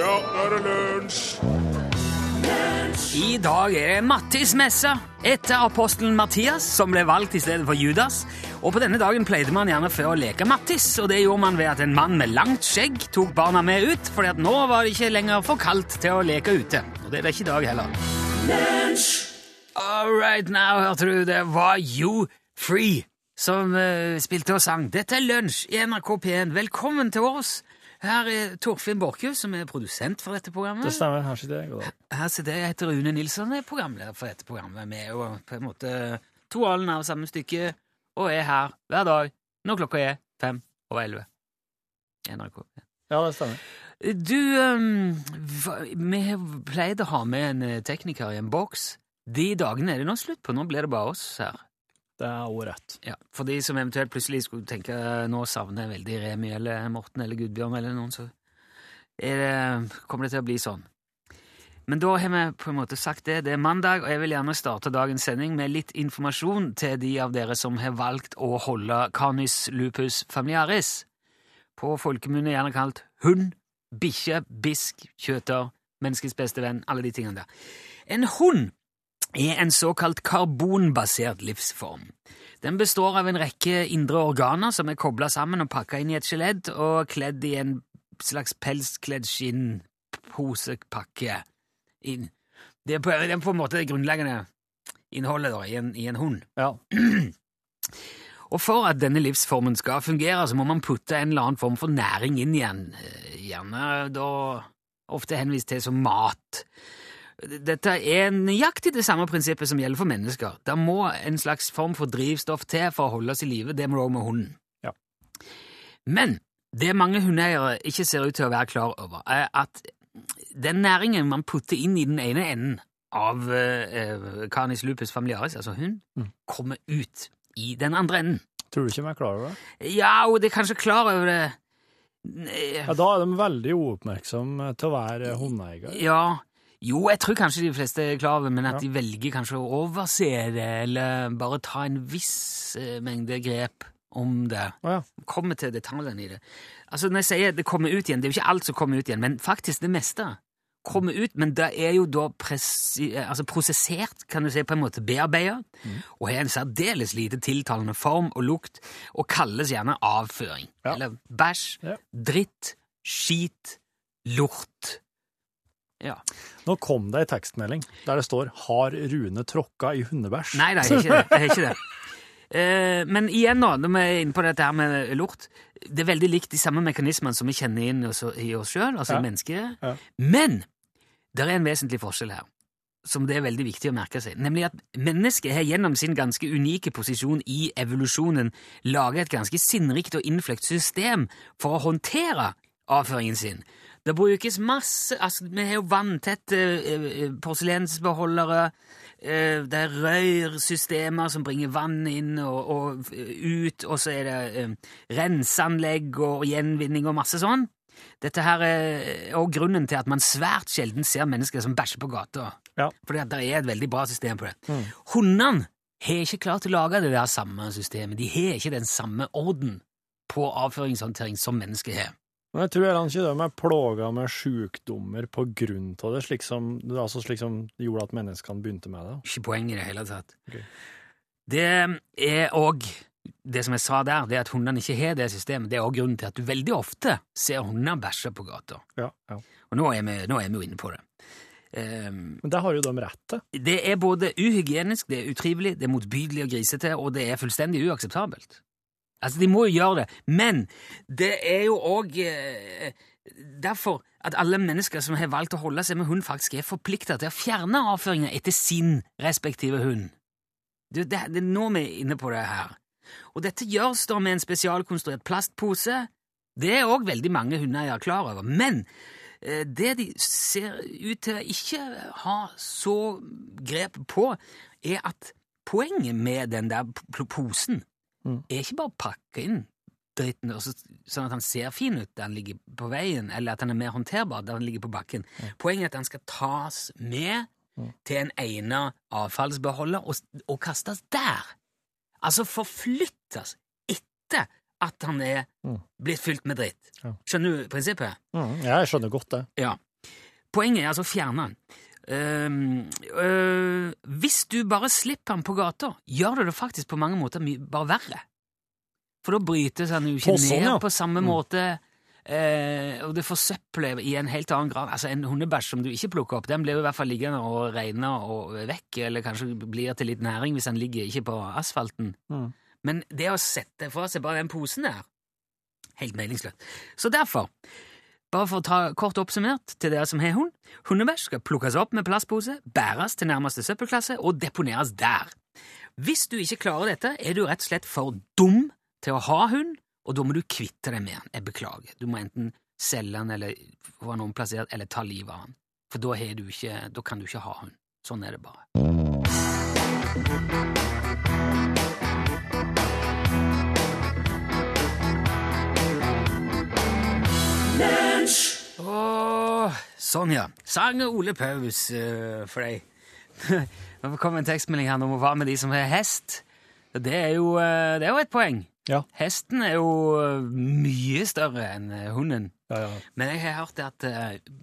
Ja, nå er det lunsj! I dag er det Mattis-messe etter apostelen Mattias, som ble valgt i stedet for Judas. Og på denne dagen pleide man gjerne før å leke Mattis, og det gjorde man ved at en mann med langt skjegg tok barna med ut, fordi at nå var det ikke lenger for kaldt til å leke ute. Og det er det ikke i dag heller. All right now, hørte du, det var You Free som uh, spilte og sang. Dette er Lunsj i NRK P1. Velkommen til oss. Her er Torfinn Borchhus, som er produsent for dette programmet. Det stemmer. Her sitter jeg. God dag. Her sitter jeg, jeg heter Rune Nilsson, er programleder for dette programmet. Vi er jo på en måte to alen av samme stykke, og er her hver dag når klokka er fem over elleve. NRK. Ja, det stemmer. Du, um, vi pleide å ha med en eh, tekniker i en boks. De dagene er det nå slutt på, nå blir det bare oss her. Det er også rett. Ja, For de som eventuelt plutselig skulle tenke nå savner jeg veldig Remi eller Morten eller Gudbjørn eller noen, så det, kommer det til å bli sånn. Men da har vi på en måte sagt det. Det er mandag, og jeg vil gjerne starte dagens sending med litt informasjon til de av dere som har valgt å holde Canis lupus familiaris. På folkemunne gjerne kalt hund, bikkje, bisk, kjøter, menneskets beste venn, alle de tingene der. En hund er en såkalt karbonbasert livsform. Den består av en rekke indre organer som er kobla sammen og pakka inn i et skjelett og kledd i en slags pelskledd skinnposepakke. inn. Det er på, det er på en måte det grunnleggende innholdet da, i, en, i en hund. Ja. Og for at denne livsformen skal fungere, så må man putte en eller annen form for næring inn igjen. Eh, Gjerne da ofte henvist til som mat. Dette er nøyaktig det samme prinsippet som gjelder for mennesker. Det må en slags form for drivstoff til for å holde oss i live. Det må det òg med hunden. Ja. Men det mange hundeeiere ikke ser ut til å være klar over, er at den næringen man putter inn i den ene enden av eh, Canis lupus familiaris, altså hund, Mm. kommer ut i den andre enden. Tror du ikke de er klar over det? Ja, og det er kanskje klar over det Eh, Ja, Da er de veldig uoppmerksomme til å være hundeeier. Ja, jo, jeg tror kanskje de fleste er klar over men at Ja. de velger kanskje å overse det, eller bare ta en viss eh, mengde grep om det. Å ja. Kommer til detaljene i det. Altså, når jeg sier det kommer ut igjen, det er jo ikke alt som kommer ut igjen, men faktisk det meste kommer ut, men det er jo da presi altså prosessert, kan du si, på en måte bearbeidet, Mm. og har en særdeles lite tiltalende form og lukt, og kalles gjerne avføring. Ja. Eller bæsj, Ja. dritt, skit, lort. Ja. Nå kom det ei tekstmelding der det står 'Har Rune tråkka i hundebæsj'? Nei, det er ikke det. det, er ikke det. Eh, men igjen, nå, når vi er inne på dette her med lort Det er veldig likt de samme mekanismene som vi kjenner inn i oss sjøl, altså Ja. i mennesket. Ja. Men det er en vesentlig forskjell her, som det er veldig viktig å merke seg. Nemlig at mennesket har gjennom sin ganske unike posisjon i evolusjonen laget et ganske sinnrikt og innfløkt system for å håndtere avføringen sin. Det brukes masse altså, Vi har jo vanntette eh, eh, porselensbeholdere. eh, det er rørsystemer som bringer vann inn og, og ut, og så er det renseanlegg og gjenvinning og masse sånn. Dette her er også grunnen til at man svært sjelden ser mennesker som bæsjer på gata. Ja. Fordi det er et veldig bra system på det. Mm. Hundene har ikke klart å lage det der samme systemet. De har ikke den samme orden på avføringshåndtering som mennesker har. Men jeg tror heller ikke de er plaga med sjukdommer på grunn av det, slik som, altså slik som gjorde at menneskene begynte med det. Ikke poeng i det hele tatt. Okay. Det er òg det som jeg sa der, det at hundene ikke har det systemet. Det er òg grunnen til at du veldig ofte ser hunder bæsje på gata. Ja, ja. Og nå er vi, nå er vi jo inne på det. Um, Men det har jo de rett til. det er både uhygienisk, det er utrivelig, det er motbydelig og grisete, og det er fullstendig uakseptabelt. Altså, de må jo gjøre det, men det er jo òg eh, derfor at alle mennesker som har valgt å holde seg med hund, faktisk er forplikta til å fjerne avføringen etter sin respektive hund. Det, det, det nå vi er inne på det her. Og dette gjøres da med en spesialkonstruert plastpose. Det er òg veldig mange hundeeiere klar over. Men eh, det de ser ut til å ikke ha så grep på, er at poenget med den der posen Mm. er ikke bare å pakke inn dritten så, sånn at han ser fin ut da han ligger på veien, eller at han er mer håndterbar da han ligger på bakken. Poenget er at han skal tas med Mm. til en egnet avfallsbeholder og, og kastes der. Altså forflyttes etter at han er Mm. blitt fylt med dritt. Ja. Skjønner du prinsippet? Mm, jeg skjønner godt det. Ja. Poenget er altså å fjerne den. Øh, hvis du bare slipper han på gata, gjør du det faktisk på mange måter bare verre. For da brytes han jo ikke På sånn, ned ja. på samme Mm. måte, uh, og det forsøpler i en helt annen grad. Altså En hundebæsj som du ikke plukker opp, den blir jo i hvert fall liggende og regne og vekk, eller kanskje blir til litt næring hvis han ligger ikke på asfalten. Mm. Men det å sette fra seg bare den posen der, helt meningsløst. Så derfor, bare for å ta kort oppsummert til dere som har hund, hundebæsj skal plukkes opp med plastpose, bæres til nærmeste søppelklasse og deponeres der. Hvis du ikke klarer dette, er du rett og slett for dum til å ha hund, og da må du kvitte deg med den. Jeg beklager. Du må enten selge den eller få den omplassert, eller ta livet av den. For da, ikke, da kan du ikke ha hund. Sånn er det bare. Åh, sånn, ja. Sang Ole Paus uh, for deg. Nå kom en tekstmelding her om hva med de som har hest. Det er jo, eh, det er jo et poeng. Ja. Hesten er jo eh, mye større enn hunden. Ja, ja. Men jeg har hørt at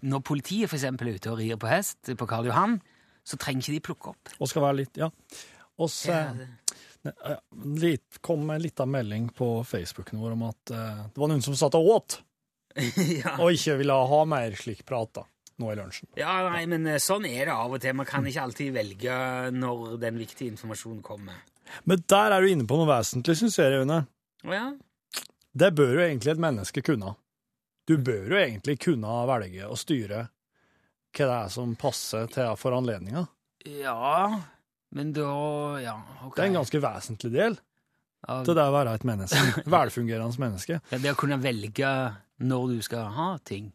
når politiet eksempel er ute og rir på hest på Karl Johan, så trenger ikke de plukke opp. Og skal være litt Ja. Og så kom en liten melding på Facebooken vår om at det var noen som satt og åt, ja. og ikke ville ha mer slik prat da, nå i lunsjen. ja, nei, men eh, sånn er det av og til. Man kan ikke alltid velge når den viktige informasjonen kommer. Men der er du inne på noe vesentlig, syns jeg, Rune. Å ja? Det bør jo egentlig et menneske kunne. Du bør jo egentlig kunne velge å styre hva det er som passer til for anledninga. Ja, men da Ja, ok. Det er en ganske vesentlig del Av- til det å være et menneske. Velfungerende menneske. Ja, Det å kunne velge når du skal ha ting.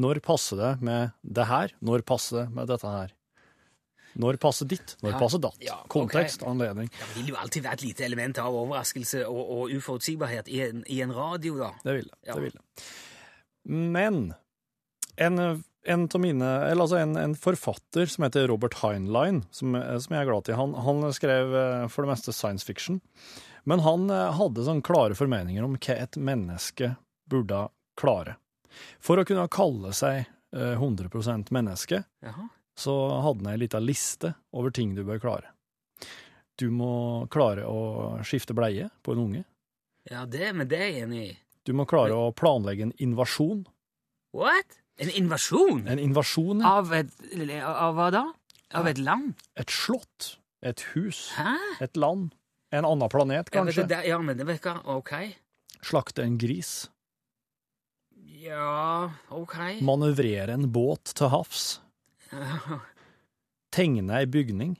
Når passer det med det her? Når passer det med dette her? Når passer ditt? Når Ja. passer datt? Ja, ok. Kontekst, anledning. Det vil jo alltid være et lite element av overraskelse og, og uforutsigbarhet i en, i en radio, da. Det vil det. Ja. det vil det. Men en, en mine Eller altså en, en forfatter som heter Robert Heinlein, som, som jeg er glad i, han, han skrev eh, for det meste science fiction. Men han eh, hadde sånn klare formeninger om hva et menneske burde klare. For å kunne kalle seg eh, 100 menneske, Jaha. så hadde han ei lita liste over ting du bør klare. Du må klare å skifte bleie på en unge. Ja, det, men det er jeg enig i. Du må klare å planlegge en invasjon. What? En invasjon? En invasjon, ja. Av et Av hva da? Av et land? Et slott, et hus, Hæ? et land, en annen planet, Ja, men kanskje. det, ja, men det virker OK. Slakte en gris. Ja, OK. Manøvrere en båt til havs. Tegne ei bygning.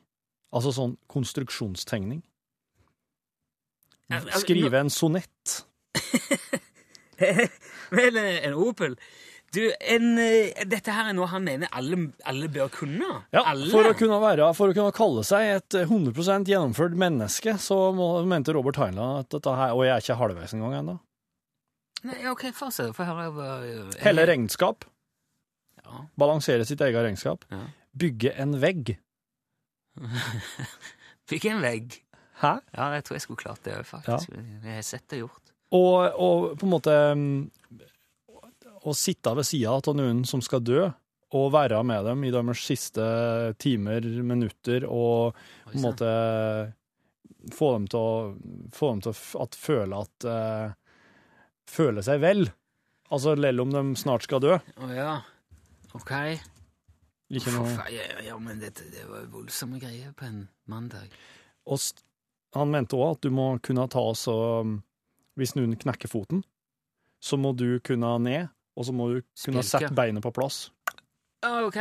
Altså sånn konstruksjonstegning. Skrive en sonett. Vel, eh, en Opel. Du, en, eh, dette her er noe han mener alle, alle bør kunne. Ja, alle. for å, kunne være, for å kunne kalle seg et 100% gjennomført menneske, så må, mente Robert Heinlein at dette her Og jeg er ikke halvveis engang ennå. Nei, OK, fortsett. Få høre. hva- Hele regnskap. Ja. Balansere sitt eget regnskap. Ja. Bygge en vegg. Fikk en vegg. Hæ? Ja, jeg tror jeg skulle klart det òg, faktisk. Jeg har sett det gjort. Og, og på en måte mm, Å sitte ved sida av noen som skal dø, og være med dem i deres siste timer, minutter, og på en måte få dem til å, få dem til å f- at føle at eh, Føle seg vel. Altså lell om de snart skal dø. Å ja. OK. Ikke noe ja, ja, men dette det var voldsomme greier på en mandag. Og han mente òg at du må kunne ta oss og Hvis noen knekker foten, så må du kunne ned, og så må du kunne Spilke. sette beinet på plass. OK.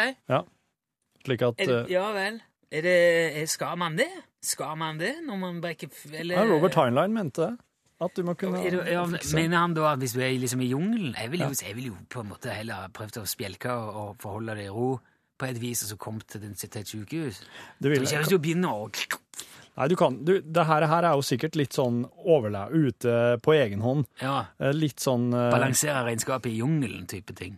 Slik at Er, eh, ja vel. Er det, er, skal man det? Skal man det når man brekker eller, ja, Robert Heinlein mente det. At du må kunne ja, mener han da at hvis du er liksom i jungelen Jeg jo, jeg vil jo på en måte heller prøvd å spjelke og, forholde det i ro på et vis, og så kom til, den, til et sykehus. Det vil Ikke jeg. hvis du begynner å Nei, du kan du, Det her, her er jo sikkert litt sånn overle ute på egen hånd. ja, Eh, Litt sånn uh, balansere regnskapet i jungelen-type ting.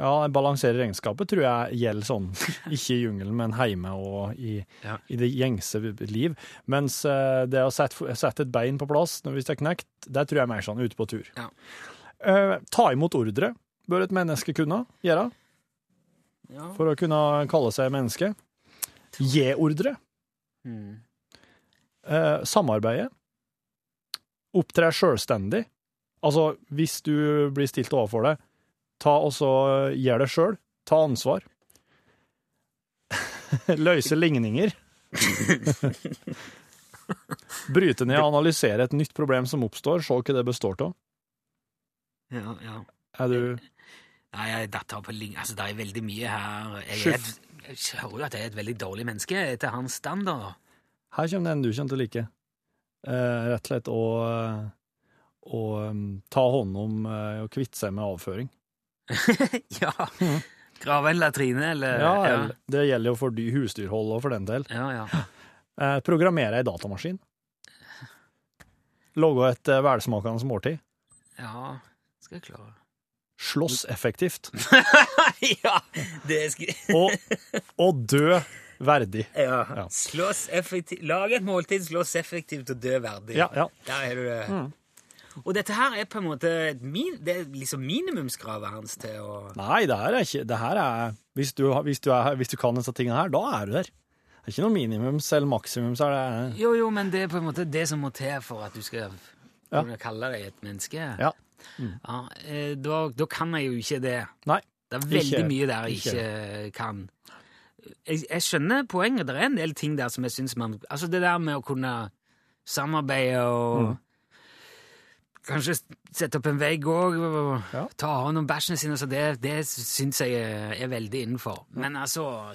Ja, balansere regnskapet tror jeg gjelder sånn, ikke i jungelen, men hjemme og i, Ja. i det gjengse liv. Mens eh, det å sette, sette et bein på plass hvis det er knekt, det tror jeg er mer sånn ute på tur. Ja. Eh, ta imot ordre bør et menneske kunne gjøre. Ja. for å kunne kalle seg menneske. Gi ordre. Mm. Eh, samarbeide. Opptre sjølstendig. Altså, hvis du blir stilt overfor det, ta og så gjør det sjøl. Ta ansvar. Løse ligninger. Bryte ned og analysere et nytt problem som oppstår, se hva det består av. Ja, ja. Er du Nei, jeg datt av på ligning Altså, det er veldig mye her. Jeg, er jeg hører jo at jeg er et veldig dårlig menneske etter hans standard. Her kommer det en du kommer til å like. Eh, rett og slett å, å um, ta hånd om eh, og kvitte seg med avføring. ja. Grave en latrine, eller Ja, ja, Det gjelder jo for husdyrhold og for den del. ja, ja. Eh, programmere ei datamaskin. Lage et eh, velsmakende måltid. Ja, skal jeg klare. Slåss effektivt. ja, det skal Og, og dø verdig. ja. Ja. Slåss effektivt Lag et måltid, slåss effektivt og dø verdig. Ja, ja. Der har du det. Mm. Og dette her er på en måte min, Det er liksom minimumskravet hans til å Nei, det her er ikke Det her er Hvis du, hvis du, er, hvis du kan disse tingene her, da er du der. Det er ikke noe minimums eller maksimums. Er det Jo, jo, men det er på en måte det som må til for at du skal Ja. kalle deg et menneske. Ja. Ja, eh, da, da kan jeg jo ikke det. Nei. Det er veldig Ikke- mye der jeg ikke. ikke kan. Jeg, jeg skjønner poenget. Det er en del ting der som jeg syns man Altså det der med å kunne samarbeide og Mm. Kanskje sette opp en vegg òg, og Ja. ta hånd om bæsjen sin. Altså det det syns jeg er, veldig innenfor. Men altså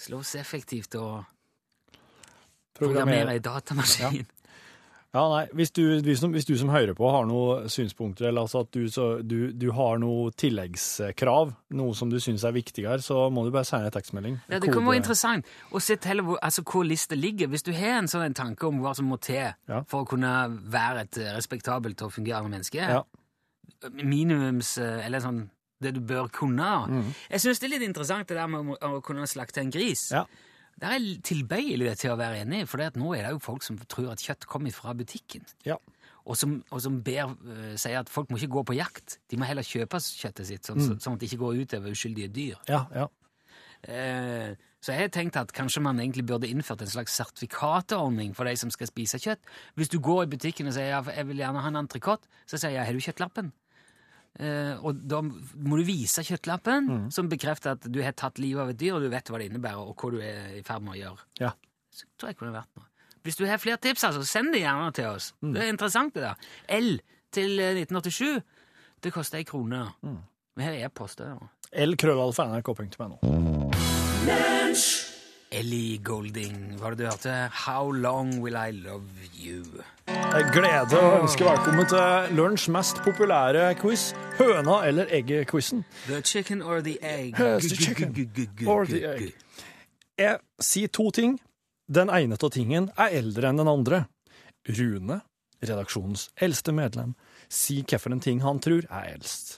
Slås effektivt og programmere ei datamaskin. Ja, nei, hvis du, hvis, hvis du som hører på har noen synspunkter, eller altså at du, så, du, du har noe tilleggskrav, noe som du syns er viktigere, så må du bare sende en tekstmelding. Ja, det kan være interessant å se til hvor, altså, hvor lista ligger. Hvis du har en sånn en tanke om hva som må til Ja. for å kunne være et respektabelt og fungerende menneske, Ja. minimums eh, Eller sånn det du bør kunne. Mm. Jeg syns det er litt interessant det der med å, å kunne slakte en gris. Ja. Der er tilbøyelig til å være enig, for nå er det jo folk som tror at kjøtt kommer fra butikken. Ja. Og som, og som ber, uh, sier at folk må ikke gå på jakt. De må heller kjøpe kjøttet sitt, sånn, Mm. sånn at det ikke går ut over uskyldige dyr. Ja, ja. Uh, Så jeg har tenkt at kanskje man egentlig burde innført en slags sertifikatordning for de som skal spise kjøtt. Hvis du går i butikken og sier jeg vil gjerne ha en entrecôte, så sier jeg har du kjøttlappen? Eh, og da må du vise kjøttlappen, som bekrefter at du har tatt livet av et dyr, og du vet hva det innebærer, og hva du er i ferd med å gjøre. Ja. Så tror jeg kunne vært noe. Hvis du har flere tips, altså, send det gjerne til oss. Det er interessant, det der. L til eh, 1987, det koster ei krone. Vi har e-post, det. Ja. Ellie Golding, var det du hørte? How long will I love you? Jeg gleder å ønske velkommen til lunsj mest populære quiz, høna eller egget-quizen. The chicken or the egg? Yes, the chicken or the egg. Jeg sier to ting. Den ene av tingen er eldre enn den andre. Rune, redaksjonens eldste medlem, sier hvilken ting han tror er eldst.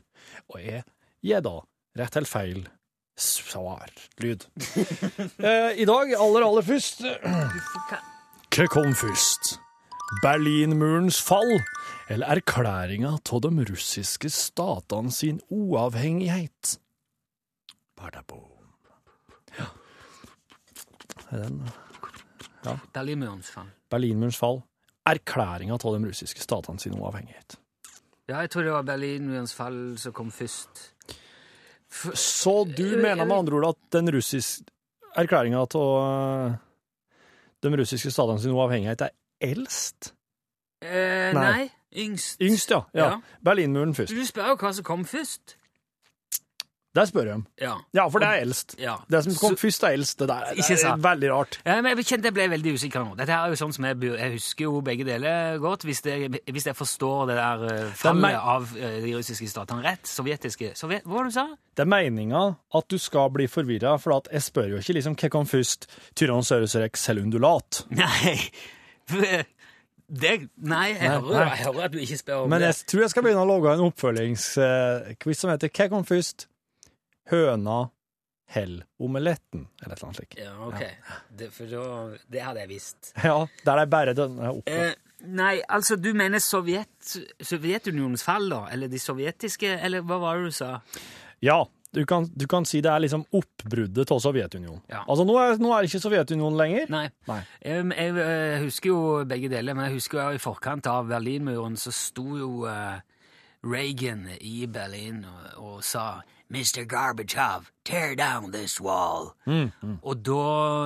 Og jeg gir da rett eller feil svar-lyd. eh, I dag, aller, aller først Hva kom først? Berlinmurens fall eller erklæringa av de russiske statene sin uavhengighet? Badabom. Ja. Er den Berlinmurens fall. Berlinmurens fall. Erklæringa av de russiske statene sin uavhengighet. Ja, jeg tror det var Berlinmurens fall som kom først. Så du mener med andre ord at den russiske erklæringa av de russiske statenes uavhengighet er eldst? Eh, Nei. nei. Yngst. Yngst, ja. ja. Ja. Berlinmuren først. Du spør jo hva som kom først. Der spør om. Ja. Ja, for det er eldst. Ja. Det som kom Så- først, er eldst. Det der det er sant? veldig rart. Ja, men jeg kjente jeg ble veldig usikker nå. Dette er jo sånn som jeg, jeg husker jo begge deler godt, hvis jeg, hvis jeg forstår det der eh, fallet av eh, de russiske statene rett. Sovjetiske Sovjet, Hva var det du sa? Det er meninga at du skal bli forvirra, for jeg spør jo ikke liksom hva kom først, Tyrannosaurus rex eller undulat. Nei det, Nei, jeg, Nei, hører, nei. jeg hører at du ikke spør om Men det. jeg tror jeg skal begynne å lage en oppfølgingsquiz som heter Hva kom først? Høna, hell, omeletten, eller et eller annet slikt. Ja, ok. Det, for da, det hadde jeg visst. Ja, der er bare den oppe. Eh, nei, altså, du mener Sovjet, Sovjetunionens fall, da? Eller de sovjetiske, eller hva var det du sa? Ja, Du kan, du kan si det er liksom oppbruddet av Sovjetunionen. Ja. Altså, nå er, nå er det ikke Sovjetunionen lenger. Nei. Nei. Jeg, jeg, jeg, husker jo begge deler, men jeg husker jo i forkant av Berlinmuren så sto jo uh, Reagan i Berlin og, og sa Mr. Gorbachev, tear down this wall. Og da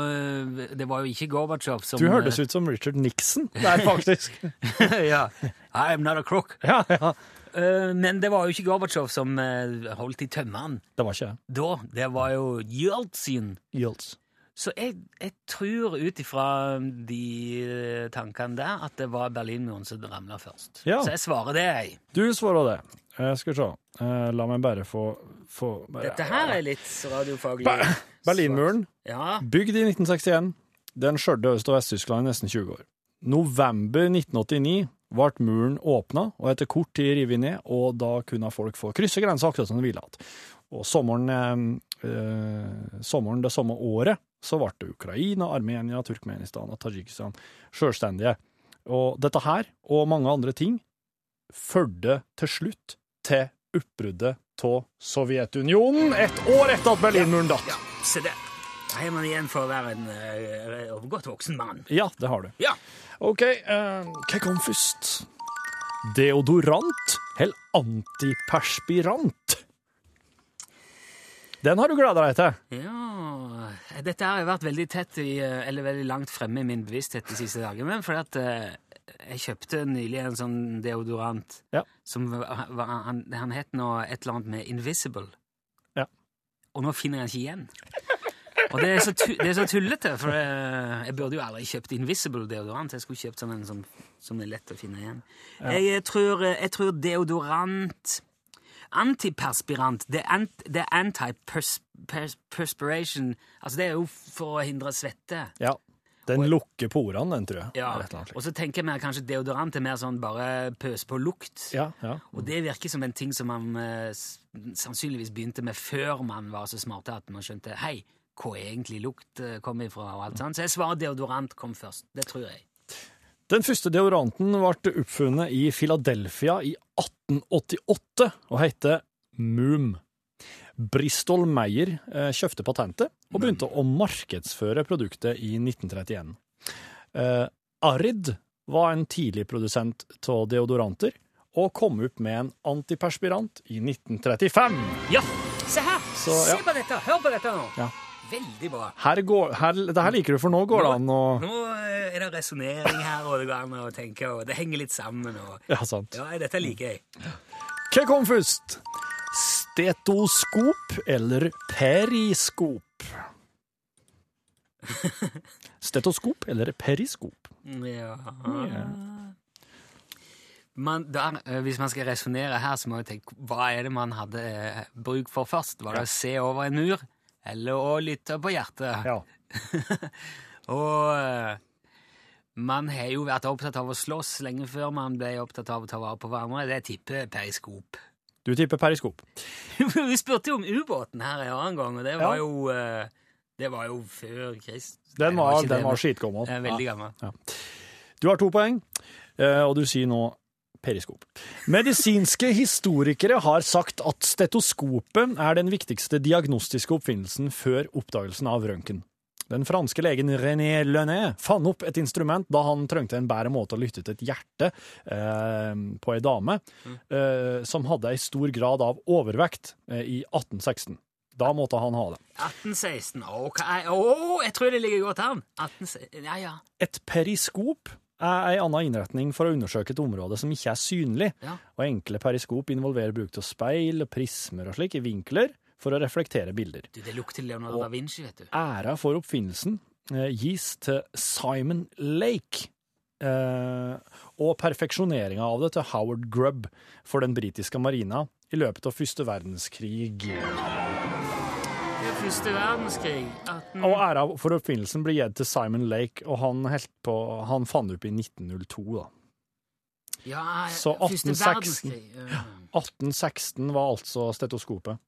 eh, Det var jo ikke Gorbachev som Du hørtes ut som Richard Nixon der, faktisk. ja. I am not a crook. ja, ja. Eh, men det var jo ikke Gorbachev som eh, holdt i tømmene Det var ikke det. da. Det var jo Yeltsin. Yields. Så jeg, jeg tror ut ifra de eh, tankene der at det var Berlinmuren som ramla først. Ja. Så jeg svarer det, jeg. Du svarer det. Jeg skal se. Eh, la meg bare få, få bare, Dette her er litt radiofaglig. Ber- Berlinmuren, Ja. bygd i 1961. Den skjørte Øst- og Vest-Tyskland i nesten 20 år. November 1989 ble muren åpna, og etter kort tid revet ned, og da kunne folk få krysse grensa akkurat som de ville hatt. Og sommeren, eh, eh, sommeren det samme året så ble det Ukraina, Armenia, Turkmenistan og Tadsjikistan selvstendige. Og dette her, og mange andre ting, førte til slutt til oppbruddet av Sovjetunionen et år etter at Berlinmuren datt. ja. Se det. Da har man igjen for å være en uh, godt voksen mann. Ja, det har du. Ja. OK, uh, hva kom først? Deodorant eller antiperspirant? Den har du gleda deg til. Ja Dette har vært veldig tett i, eh, eller veldig langt fremme i min bevissthet de siste dagene. For at eh, jeg kjøpte nylig en sånn deodorant Ja. som var, han, han het nå et eller annet med Invisible. Ja. Og nå finner jeg den ikke igjen. Og det er så, tu, det er så tullete, for jeg, jeg burde jo aldri kjøpt Invisible deodorant. Jeg skulle kjøpt sånn en som, som er lett å finne igjen. Jeg, eh, tror, eh, jeg tror deodorant Antiperspirant, det er, er anti-perspiration Altså, det er jo for å hindre svette. Ja. Den lukker porene, den, tror jeg. Ja. Og så tenker jeg mer kanskje deodorant er mer sånn bare pøs på lukt. Ja, ja. Og det virker som en ting som man eh, sannsynligvis begynte med før man var så smarte at man skjønte hei, hvor egentlig lukt eh, kom ifra og alt sånt. Så jeg svarer deodorant kom først. Det tror jeg. Den første deodoranten ble oppfunnet i Philadelphia i 1888 og heter Moom. Bristol Meyer eh, kjøpte patentet og begynte å markedsføre produktet i 1931. Eh, Arid var en tidlig produsent av deodoranter og kom opp med en antiperspirant i 1935. Ja, se her! Så, ja. Se på dette! Hør på dette nå! Ja. Veldig bra. Her går, her, det her liker du, for nå går det an å Nå er det resonnering her, og det går an å tenke, og det henger litt sammen. Og... Ja, sant. Ja, dette liker jeg. Hva kom først? Stetoskop eller periskop? Stetoskop eller periskop? Ja man, der, eh, Hvis man skal resonnere her, så må jeg tenke hva er det man hadde eh, bruk for først? Var det å se over en mur, eller å lytte på hjertet? Ja. Og eh, man har jo vært opptatt av å slåss lenge før man ble opptatt av å ta vare på hverandre. Det tipper periskop. Du tipper periskop. Vi spurte jo om ubåten her en annen gang, og det var Ja. jo eh, Det var jo før Krist. Den var, var, den var skitgammel. Veldig gammel. Ja. Du har to poeng, eh, og du sier nå periskop. Medisinske historikere har sagt at stetoskopet er den viktigste diagnostiske oppfinnelsen før oppdagelsen av røntgen. Den franske legen René Lenné fant opp et instrument da han trengte en bedre måte å lytte til et hjerte eh, på ei dame eh, som hadde ei stor grad av overvekt eh, i 1816. Da måtte han ha det. 1816. Ok. Å, jeg tror det ligger godt an. 18, ja, ja. Et periskop er ei anna innretning for å undersøke et område som ikke er synlig, Ja. og enkle periskop involverer bruk av speil og prismer og slik i vinkler for å reflektere bilder. Du, det lukter Leonardo da Vinci, vet du. Æra for oppfinnelsen eh, gis til Simon Lake, eh, og perfeksjoneringa av det til Howard Grubb for den britiske marina i løpet av første verdenskrig. Første verdenskrig. 18... Og æra for oppfinnelsen blir gitt til Simon Lake, og han, på, han fant det opp i 1902. da. Ja, Så første 1816. verdenskrig. Ja. 1816 var altså stetoskopet.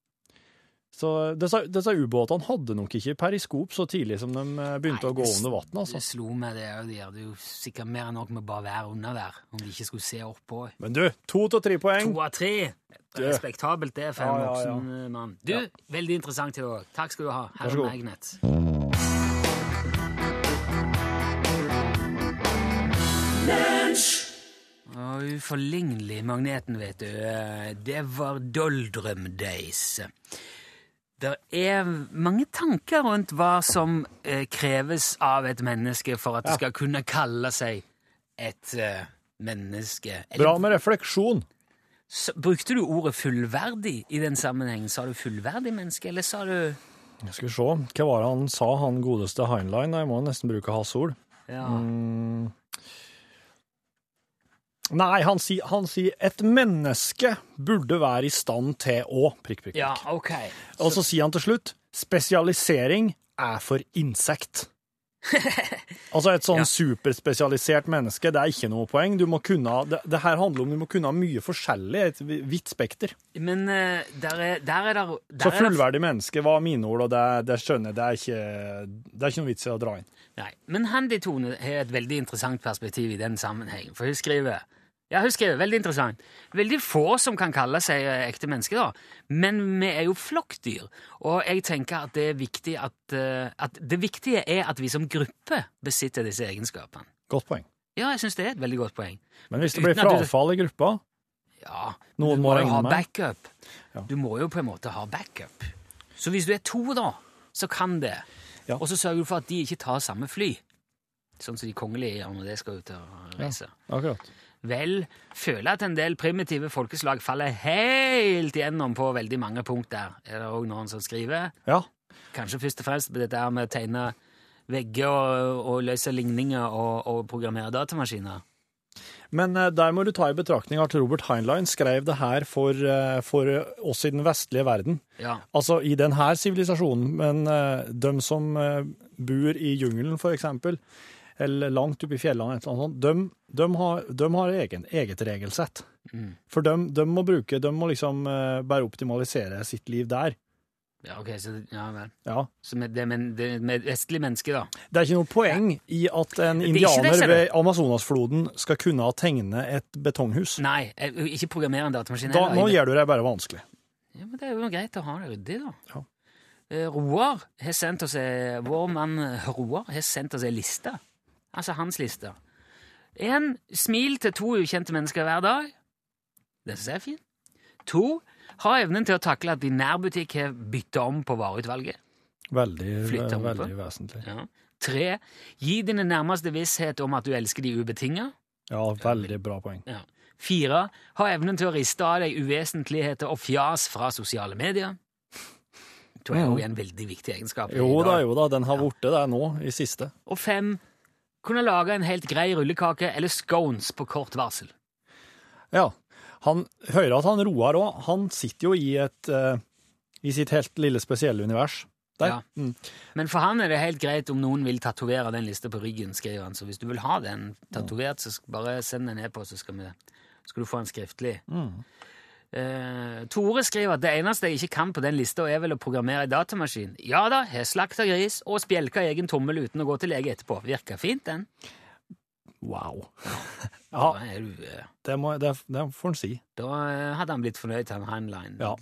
Så disse, disse ubåtene hadde nok ikke periskop så tidlig som de eh, begynte Nei, å gå under vann. Altså. Det slo meg, det òg. De hadde jo sikkert mer enn nok med bare å være under der, om de ikke skulle se oppå. Men du, to av tre poeng. To av tre. Respektabelt det for en Ja, ja, ja. eh, mann. Du, veldig interessant i dag. Takk skal du ha. Herre. Magnet. Uforlignelig magneten, vet du. Eh, Det var Doldrum Days. Det er mange tanker rundt hva som eh, kreves av et menneske for at det skal kunne kalle seg et eh, menneske. Eller- Bra med refleksjon. Så, brukte du ordet fullverdig i den sammenhengen? Sa du fullverdig menneske, eller sa du Jeg Skal vi se, hva var det han sa, han godeste Heinlein? Jeg må nesten bruke hans ord. ja. Mm. Nei, han sier, han sier et menneske burde være i stand til å prikk, prikk, prikk. ja, ok. Og så sier han til slutt spesialisering er for insekt. altså et sånn Ja. superspesialisert menneske, det er ikke noe poeng. Du må kunne, det, det her handler om du må kunne mye forskjellig, et vidt spekter. Men uh, der er, der er der, der Så er fullverdig menneske var mine ord, og det, det skjønner jeg, det er ikke, det er ikke noe vits i å dra inn. Nei, men Handy Tone har et veldig interessant perspektiv i den sammenhengen. For hun skriver ja, hun skriver, veldig interessant. Veldig få som kan kalle seg eh, ekte mennesker, da. Men vi er jo flokkdyr. Og jeg tenker at det er at, eh, at Det viktige er at vi som gruppe besitter disse egenskapene. Godt poeng. Ja, jeg syns det er et veldig godt poeng. Men hvis det blir frafall i gruppa, Ja, Noen du må må jo ha backup. Ja. Du må jo på en måte ha backup. Så hvis du er to, da, så kan det. Ja. Og så sørger du for at de ikke tar samme fly. Sånn som de kongelige gjør når de skal ut og reise. akkurat. Vel, føler at en del primitive folkeslag faller helt igjennom på veldig mange punkt der. Er det òg noen som skriver? Ja, Kanskje først og fremst på dette med å tegne vegger og, og løse ligninger og, og programmere datamaskiner. Men eh, der må du ta i betraktning at Robert Heinlein skrev det her for, eh, for oss i den vestlige verden. Ja. Altså i denne sivilisasjonen, men eh, de som bor i jungelen, for eksempel, eller langt oppe i fjellene, sånt, de, de har, de har egen, eget regelsett. Mm. For de, de må bruke, de må liksom eh, bare optimalisere sitt liv der. ja, ok, så ja vel. Ja. Så med, det, men, det, med vestlig menneske, da. Det er ikke noe poeng i at en er det, indianer ved Amazonasfloden skal kunne tegne et betonghus. Nei, eh, ikke programmere en datamaskin. Da, nå gjør du det bare vanskelig. Ja, men Det er jo greit å ha det ryddig, da. Ja. Eh, Roar har sendt oss Vår mann Roar har sendt oss ei liste. Altså hans liste. Én smil til to ukjente mennesker hver dag. Det syns jeg er fint. To ha evnen til å takle at din nærbutikk har bytta om på vareutvalget. Veldig, om veldig vesentlig. Ja. Tre gi dine nærmeste visshet om at du elsker de ubetinga. Ja, veldig bra poeng. Ja. Fire ha evnen til å riste av deg uvesentligheter og fjas fra sosiale medier. Det tror jeg Mhm. er en veldig viktig egenskap. Jo da, jo da, den har blitt det nå, i siste. Og fem kunne lage en helt grei rullekake eller scones på kort varsel. Ja. Han hører at han Roar òg, han sitter jo i et uh, i sitt helt lille spesielle univers. Der. Ja. Mm. Men for han er det helt greit om noen vil tatovere den lista på ryggen, skriver han. Så hvis du vil ha den tatovert, så bare send den ned på, så skal, vi, skal du få den skriftlig. Mm. Eh, Tore skriver at det eneste jeg ikke kan på den lista, er vel å programmere i datamaskin. Ja da, har slakta gris og spjelka egen tommel uten å gå til lege etterpå. Virka fint, den. Wow. Ja, du, uh, det, må, det, det får en si. da uh, hadde han blitt fornøyd en Heinlein. Ja.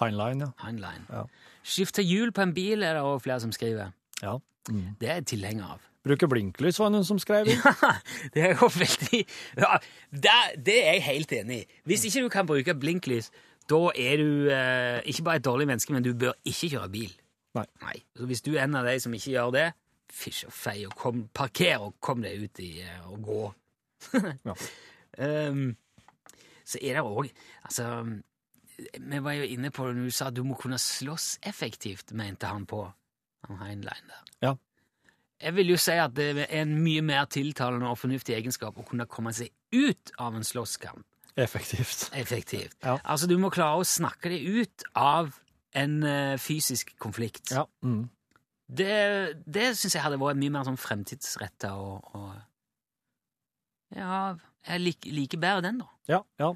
Heinlein, ja. Heinlein. Ja. Skifte hjul på en bil er det også flere som skriver. ja. Mm. Det er jeg tilhenger av. Bruker blinklys, var det noen som skrev inn. det er jo veldig ja, det, det er jeg helt enig i. Hvis ikke du kan bruke blinklys, da er du eh, ikke bare et dårlig menneske, men du bør ikke kjøre bil. Nei. Så hvis du er en av de som ikke gjør det, fysj og fei, og kom, parker og kom deg ut i eh, og gå. Ja. um, så er det òg Altså, vi var jo inne på det når du sa du må kunne slåss effektivt, mente han på han Heinlein der. Ja. Jeg vil jo si at det er en mye mer tiltalende og fornuftig egenskap å kunne komme seg ut av en slåsskamp Effektivt. effektivt. Ja. Altså, du må klare å snakke deg ut av en uh, fysisk konflikt. Ja. Mm. Det, det syns jeg hadde vært mye mer sånn fremtidsretta og, og Ja, jeg liker, bedre den, da. Ja, ja.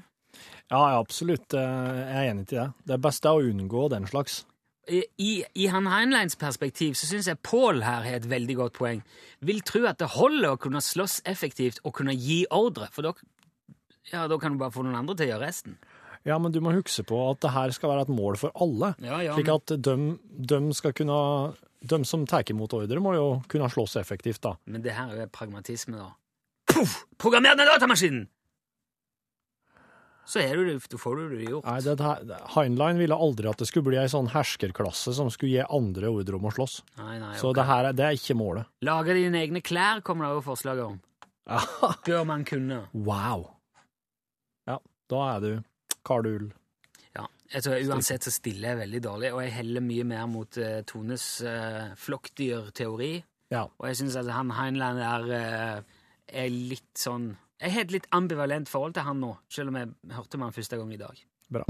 Ja, absolutt. Eh, Jeg er enig til det. Det beste er å unngå den slags. I, I han Heinleins perspektiv så syns jeg Pål her har et veldig godt poeng. Vil tro at det holder å kunne slåss effektivt og kunne gi ordre, for da, ja, da kan du bare få noen andre til å gjøre resten. Ja, men du må huske på at det her skal være et mål for alle. Ja, ja, Slik at de, de skal kunne De som tar imot ordre, må jo kunne slåss effektivt, da. men det her er jo pragmatisme, da. Puff! Programmer den datamaskinen! Så er du, det- får du det gjort. Nei, det Heinlein ville aldri at det skulle bli ei sånn herskerklasse som skulle gi andre ordre om å slåss. Nei, nei, Så okay. det her er, det er ikke målet. Lage dine egne klær kommer det også forslag om. Bør man kunne. Wow. Ja, da er du Karl Ull. Ja, jeg tror Uansett så stiller jeg veldig dårlig, og jeg heller mye mer mot uh, Tones uh, flokkdyrteori. Ja. Og jeg syns at han Heinlein er, uh, er litt sånn Jeg har et litt ambivalent forhold til han nå, selv om jeg hørte om han første gang i dag. Bra.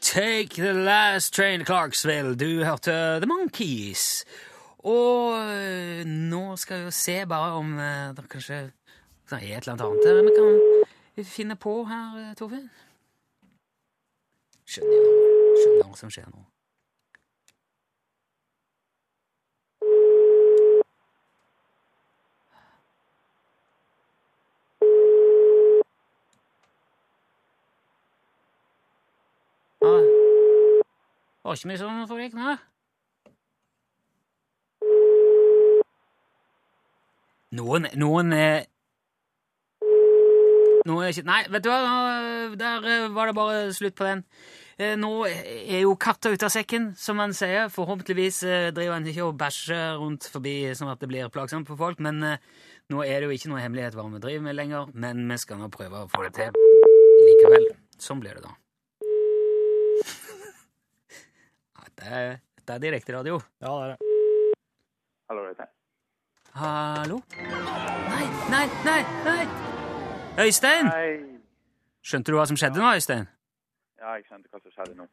Take the last train to Clarksville. Du hørte The Monkees. Og eh, nå skal vi jo se bare om eh, det kanskje det er et eller annet annet her vi kan finne på her, eh, Torfinn. Skjønner. Skjønner hva som skjer nå. Ja. Det var ikke mye sånn foregikk nå. Noen, noen er Noen er ikke Nei, vet du hva, der eh, var det bare slutt på den. Eh, Nå er jo katta ute av sekken, som man sier. Forhåpentligvis eh, driver han ikke og bæsjer rundt forbi sånn at det blir plagsomt for folk, men eh, nå er det jo ikke noe hemmelighet hva vi driver med lenger, men vi skal nå prøve å få det til likevel. Sånn blir det da. Ja, Det er, det er direkte radio. Ja, det er det. Hallo, Øystein. Hallo? Nei, nei, nei, nei! Øystein! Hei. Skjønte du hva som skjedde nå, Øystein? Ja, jeg skjønte hva som skjedde nå.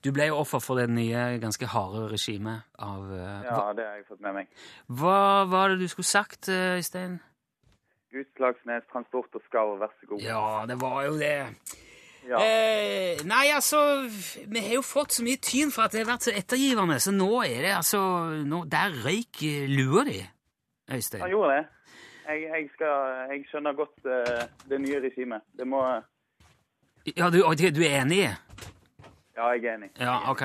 Du ble jo offer for det nye, ganske harde regimet av uh, Ja, det har jeg fått med meg. Hva var det du skulle sagt, eh, Øystein? Utslagsnes Transport og Skarv, vær så god. Ja, det var jo det. Ja. Eh, nei, altså Vi har jo fått så mye tyn for at det har vært så ettergivende, så nå er det altså nå, Der røyk eh, lua di, Øystein. Han gjorde det. Jeg, jeg, skal, jeg skjønner godt uh, det nye regimet. Det må Ja, du, du er enig? Ja, jeg er enig. Ja, ok.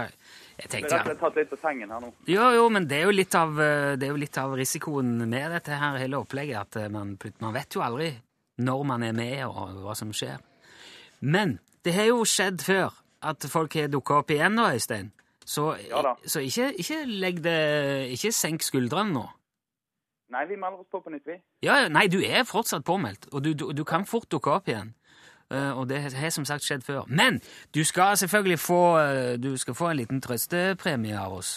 Jeg tenkte ja. tatt litt på sengen her nå. Jo, jo, men det er jo av, eh, det er jo litt av risikoen med dette her hele opplegget, at man, man vet jo aldri når man er med, og hva som skjer. Men det har jo skjedd før at folk har dukka opp igjen nå, Øystein. Så, Ja så ikke, ikke legg det Ikke senk skuldrene nå. Nei, vi melder oss på på nytt, vi. Ja, nei, du er fortsatt påmeldt, og du, du, du kan fort dukke opp igjen. Uh, og det har som sagt skjedd før. Men du skal selvfølgelig få, eh, du skal få en liten trøstepremie av oss.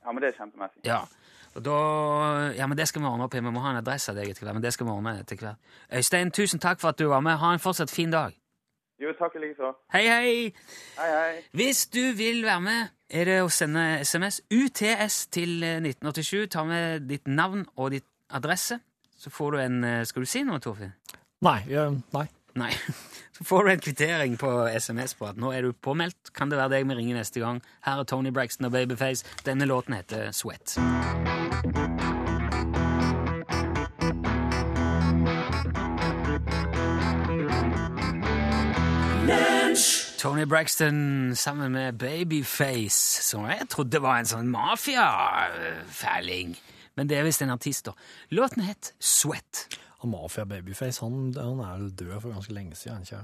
Ja, men det er kjempemessig. Ja. Og da, ja, men det skal vi ordne opp i. Vi må ha en adresse av deg etter hvert. Men det skal vi ordne etter hvert. Øystein, tusen takk for at du var med. Ha en fortsatt fin dag. Jo, takk i likeså. Hei, hei! Hei, hei. Hvis du vil være med, er det å sende SMS UTS til eh, 1987. Ta med ditt navn og ditt adresse. Så får du en eh, Skal du si noe, Torfinn? Nei. eh, nei. Nei. Så får du en kvittering på SMS på at nå er du påmeldt. Kan det være deg vi ringer neste gang? Her er Tony Braxton og Babyface. Denne låten heter Sweat. Tony Braxton sammen med Babyface, som jeg trodde var en sånn mafiafæling. Men det er visst en artist, da. Låten het Sweat. Han Mafia Babyface han, han er vel død for ganske lenge siden. ikke?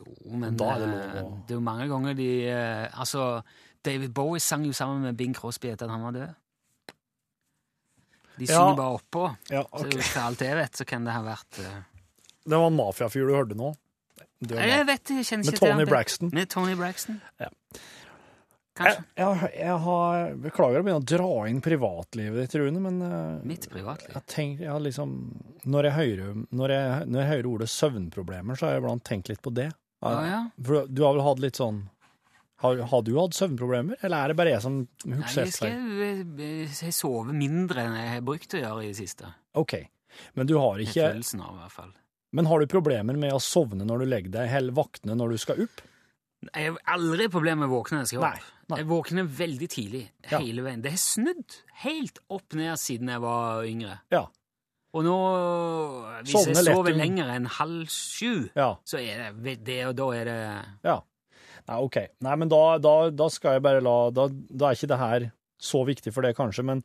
Jo, men Da er det lov eh, å- det er jo mange ganger de eh, Altså, David Bowie sang jo sammen med Bing Crosby etter at han var død. De Ja. synger bare oppå. Ja, Så ok. for alt jeg vet, så kan det ha vært uh... Det var en mafiafyr du hørte nå. Død Jeg vet jeg kjenner ikke til Tony. Braxton. Med Tony Braxton. Ja. Kanskje. Jeg, jeg, jeg har, beklager å begynne å dra inn privatlivet ditt, Rune, men eh, Mitt privatliv. jeg tenker, jeg liksom, når, jeg hører, når, jeg, når jeg hører ordet søvnproblemer, så har jeg iblant tenkt litt på det. Ja, ja. For du har vel hatt litt sånn Har, har du hatt søvnproblemer, eller er det bare jeg som Nei, seg? jeg skal eh, jeg sover mindre enn jeg har brukt å gjøre i det siste. OK. Men du har ikke følelsen av, i hvert fall. Men har du problemer med å sovne når du legger deg, eller våkne når du skal opp? Jeg har aldri problemer med å våkne når jeg skal Nei, opp. nei. Jeg våkner veldig tidlig Ja. hele veien. Det har snudd helt opp ned siden jeg var yngre. Ja. Og nå, hvis Sovner jeg lett sover om- lenger enn halv sju, Ja. så er det, det og da er det ja. Nei, OK. Nei, men da, da, da skal jeg bare la da, da er ikke det her så viktig for det, kanskje. Men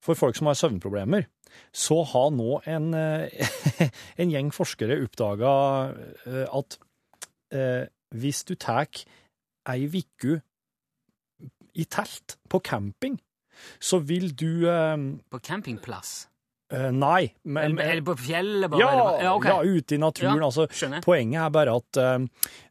for folk som har søvnproblemer, så har nå en, eh, en gjeng forskere oppdaga at eh, hvis du tar ei uke i telt på camping, så vil du eh, på campingplass. eh, Nei. Men, Eller, eller på fjellet, bare? ja, ja, okay. ja, ute i naturen. Ja, altså, poenget er bare at eh,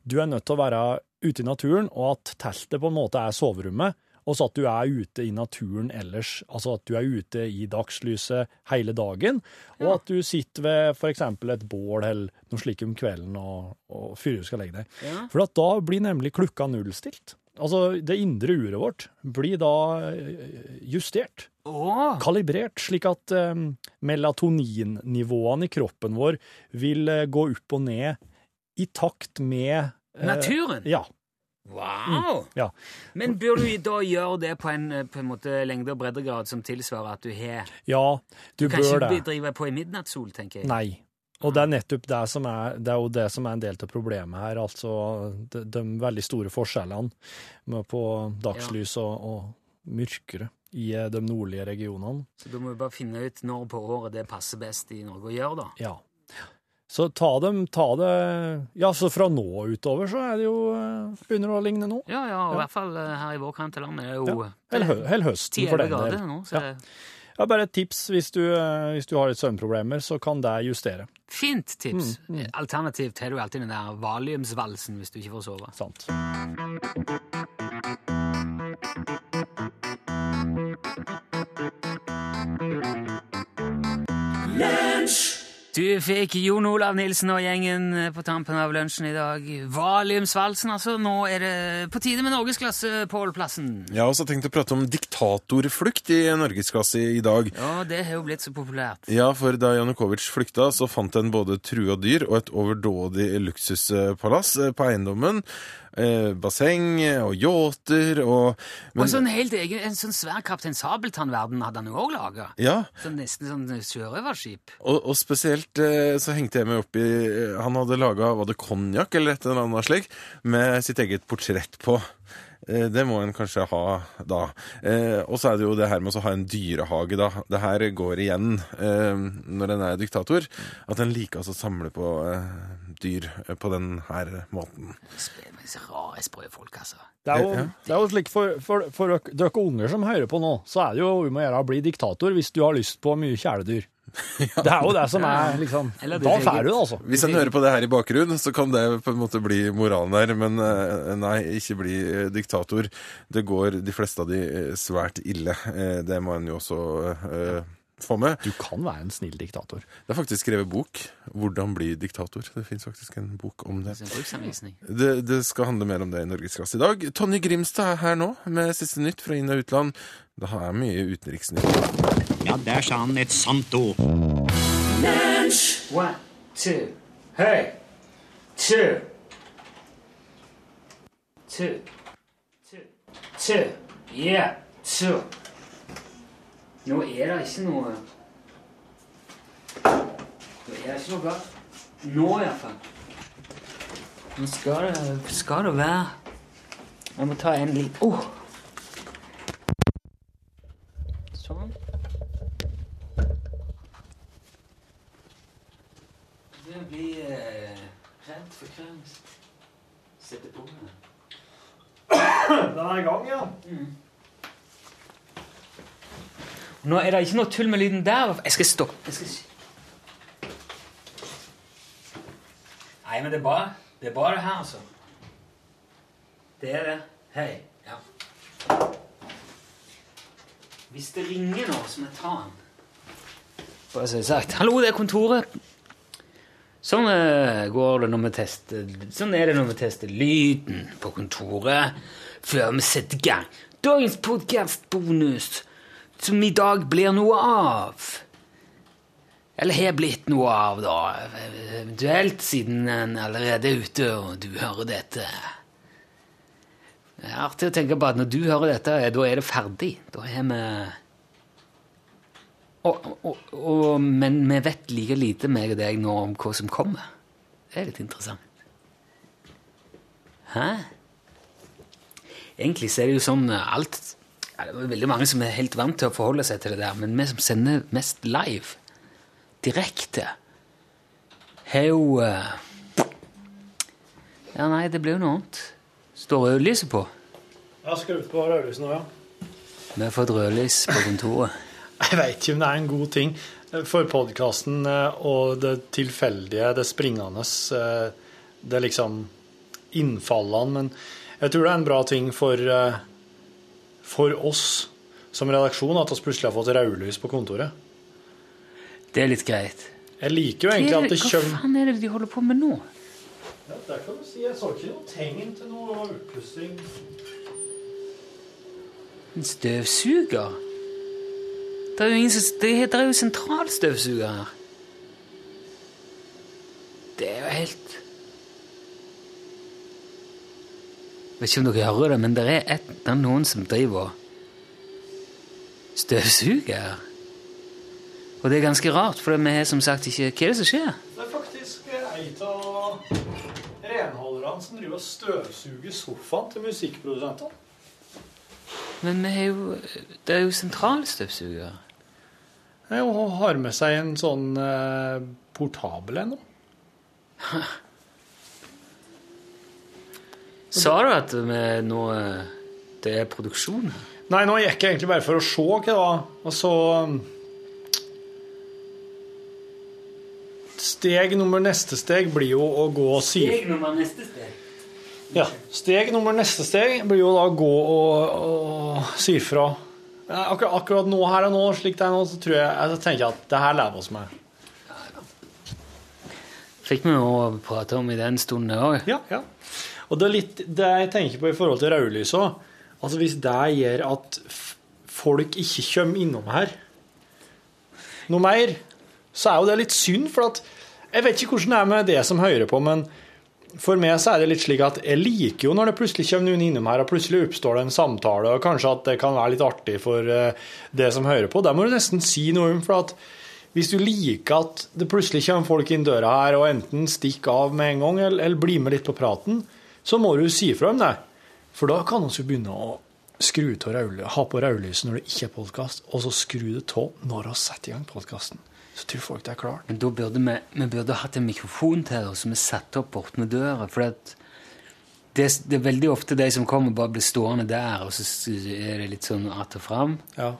du er nødt til å være ute i naturen, og at teltet på en måte er soverommet, og så at du er ute i naturen ellers. Altså at du er ute i dagslyset hele dagen, og Ja. at du sitter ved eksempel et bål eller noe slikt om kvelden og, og før du skal legge deg. Ja. For at da blir nemlig klokka nullstilt. Altså, det indre uret vårt blir da eh, justert Å, kalibrert, slik at um, melatoninnivåene i kroppen vår vil uh, gå opp og ned i takt med uh, naturen? Ja. Wow! Mm, ja. Men bør du da gjøre det på en, på en måte lengde- og breddegrad som tilsvarer at du har ja, du Du kan bør ikke det. drive på i midnattssol, tenker jeg. Nei. Og det er nettopp det som er, det er jo det som er en del av problemet her, altså de, de veldig store forskjellene med på dagslys og, og mørkere i eh, de nordlige regionene. Så da må vi bare finne ut når på året det passer best i Norge å gjøre, da. Ja. Så ta dem, ta det Ja, så fra nå utover så er det jo eh, Begynner det å ligne nå. Ja, ja, og i Ja. hvert fall eh, her i vår kant av landet er det jo Eller, hø eller høsten, for 10-11 den del. nå, så Ja. Ja, bare et tips hvis du, eh, hvis du har litt søvnproblemer, så kan det justere. fint tips. Mm, Alternativt har du alltid den der valiumsvalsen hvis du ikke får sove. Sant. Du fikk Jon Olav Nilsen og gjengen på tampen av lunsjen i dag. Valiumsvalsen, altså. Nå er det på tide med norgesklasse, Pål Plassen. Jeg har også tenkt å prate om diktatorflukt i norgesklasse i dag. Ja, det har jo blitt så populært. Ja, for da Janukovitsj flykta, så fant en både trua dyr og et overdådig luksuspalass eh, på eiendommen. Eh, basseng og yachter og men- Og sånn helt egen, en sånn svær Kaptein Sabeltann-verden hadde han jo òg laga. Ja, Sånn nesten sånn sjørøverskip. og, og spesielt eh, så hengte jeg meg opp i eh, Han hadde laga, var det konjakk eller et eller annet slik, med sitt eget portrett på. Eh, Det må en kanskje ha da. Eh, og så er det jo det her med å ha en dyrehage, da. Det her går igjen eh, når en er diktator. At en liker altså å samle på dyr på den her måten. Rare, sprø folk, altså. Det er jo, det er jo slik for, for, for dere- dere unger som hører på nå, så er det jo om å gjøre å bli diktator hvis du har lyst på mye kjæledyr. Det er jo det som er liksom Da får du det, altså. Hvis en hører på det her i bakgrunnen, så kan det på en måte bli moralen her. Men eh, nei, ikke bli eh, diktator. Det går de fleste av de eh, svært ille. Det må en jo også uh, få med. Du kan være en snill diktator. Det er faktisk skrevet bok. 'Hvordan bli diktator'. Det fins faktisk en bok om det. Det. Det skal handle mer om det i Norgesklasse i dag. Tonje Grimstad er her nå med siste nytt fra inn- og utland. Det er mye utenriksnytt. Ja, der sa han et sant ord. One, two, hey, two, two, two, two, yeah, two. Nå er det ikke noe Nå er det ikke noe galt. Nå, iallfall. Nå skal det, skal det være Jeg må ta en liten oh. Sånn. Jeg blir eh, redd sette på meg. Den er i gang, ja. Nå er det ikke noe tull med lyden der. Jeg skal stoppe. Jeg skal... Nei, men det er bra. Det er bra, det her, altså. Det er det. Hei. Ja. Hvis det ringer nå, så må jeg ta den. Bare så det er sagt. Hallo, det er kontoret. Sånn eh, tester Sånn er det når vi tester lyden på kontoret før vi setter i gang. Dagens podkastbonus, som i dag blir noe av. Eller har blitt noe av, da. Eventuelt siden en allerede er ute og du hører dette. Det er artig å tenke på at når du hører dette, da er det ferdig. Da er vi og, og, og, Men vi vet like lite, meg og deg, nå om hva som kommer. Det er litt interessant. Hæ? Egentlig så er det jo sånn eh, alt ja, Det er veldig mange som er helt vant til å forholde seg til det der, men vi som sender mest live, direkte, har jo eh, Ja, nei, det blir jo noe annet. Står rødlyset på? Jeg har skrudd på rødlyset nå, ja. Vi har fått rødlys på kontoret. Jeg vet ikke om det er en god ting for podkasten og det tilfeldige, det springende, eh, det liksom innfallene, men jeg tror det er en bra ting for, eh, for oss som redaksjon at vi plutselig har fått rødlys på kontoret. Det er litt greit. Jeg liker jo egentlig at det Hva faen er det de holder på med nå? ja, der kan du si. Jeg så ikke noe tegn til noe utpussing. En støvsuger? Det er jo ingen som Det heter jo sentralstøvsuger her. Det er jo helt Jeg vet ikke om dere hører det, men det er, et, det er noen som driver og støvsuger her. Og det er ganske rart, for vi har som sagt ikke Hva er det som skjer? Det er faktisk ei av renholderne som driver og støvsuger sofaen til musikkprodusentene. Men vi har jo Det er jo sentralstøvsuger. Og har med seg en sånn eh, portabel ennå. Sa du at vi nå eh, Det er produksjon? Nei, nå gikk jeg egentlig bare for å se hva det var, og så um, Steg nummer neste steg blir jo å gå og si nummer neste steg. Ja, steg nummer neste steg blir jo da å gå og, og si fra. Akkurat, akkurat nå her og nå, slik det er nå, så tror jeg, jeg tenker at det her lever oss med. Fikk vi jo prate om i den stunden òg. Ja, ja. Og det er litt det jeg tenker på i forhold til rødlys òg. Altså hvis det gjør at folk ikke kommer innom her noe mer, så er jo det litt synd, for at jeg vet ikke hvordan det er med det som hører på, men for meg så er det litt slik at jeg liker jo når det plutselig kommer noen innom her, og plutselig oppstår det en samtale, og kanskje at det kan være litt artig for eh, det som hører på. Det må du nesten si noe om, for at hvis du liker at det plutselig kommer folk inn døra her og enten stikker av med en gang, eller, eller blir med litt på praten, så må du si fra om det. For da kan vi begynne å skru til ha på rødlyset når det ikke er podkast, og så skru det av når vi setter i gang podkasten. Så tror folk det er klart. Men da burde vi, vi burde hatt en mikrofon til oss som vi satte opp borte med døra. For det, det er veldig ofte de som kommer, bare blir stående der, og så er det litt sånn att og fram. Ja.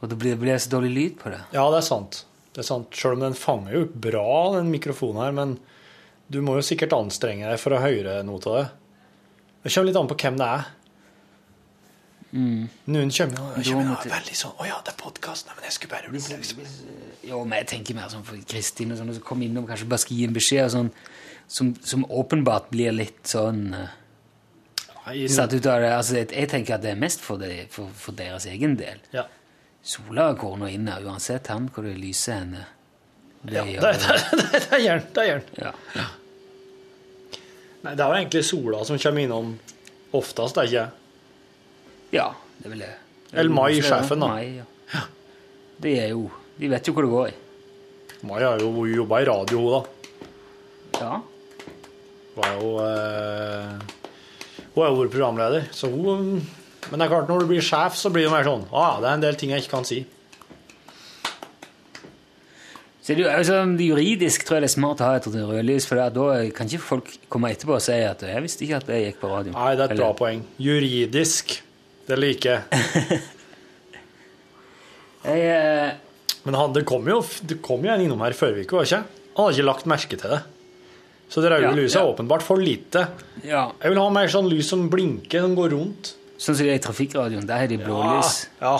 Og da blir det så dårlig lyd på det. ja, det er sant. Det er sant. Selv om den fanger jo bra, den mikrofonen her, men du må jo sikkert anstrenge deg for å høre noe av det. Det kommer litt an på hvem det er. Noen kommer Da kommer jo veldig sånn 'Å ja, det er podkast.' Nei, men jeg skulle bare liksom. Jo, men jeg tenker mer sånn for Kristin og sånn, som kommer innom kanskje bare skal gi en beskjed og sånn, som, som åpenbart blir litt sånn eh, satt ut av det. Altså, jeg, jeg tenker at det er mest for, det, for, for deres egen del. Ja. Sola går nå inn her, uansett han hvor det lyser henne. Det Ja, gjør det, det, det, det gjerne. Det er. Ja. Nei, det er jo egentlig sola som kommer innom oftest, det er ikke ja, det vil jeg. Eller Mai, sjefen, da. Mai, ja. De er jo De vet jo hvor det går i. Mai har jo jobba i radio, hun, da. Ja. Hun er jo eh, Hun har jo vært programleder, så hun Men det er klart, når du blir sjef, så blir det mer sånn ah, det er en del ting jeg ikke kan si. Så det, er jo- altså, juridisk tror jeg det er smart å ha et rødlys, for da kan ikke folk komme etterpå og si at 'jeg visste ikke at det gikk på radio'. Nei, det er et bra Eller- poeng. Juridisk. Det liker jeg. Jeg, eh, Men han, det kom jo, det kom jo en innom her forrige uke, var det ikke? Han hadde ikke lagt merke til det. Så det røde Ja, lyset er ja. åpenbart for lite. ja. Jeg vil ha mer sånn lys som blinker, som går rundt. Sånn som det er i trafikkradioen. Der har de blålys. Ja.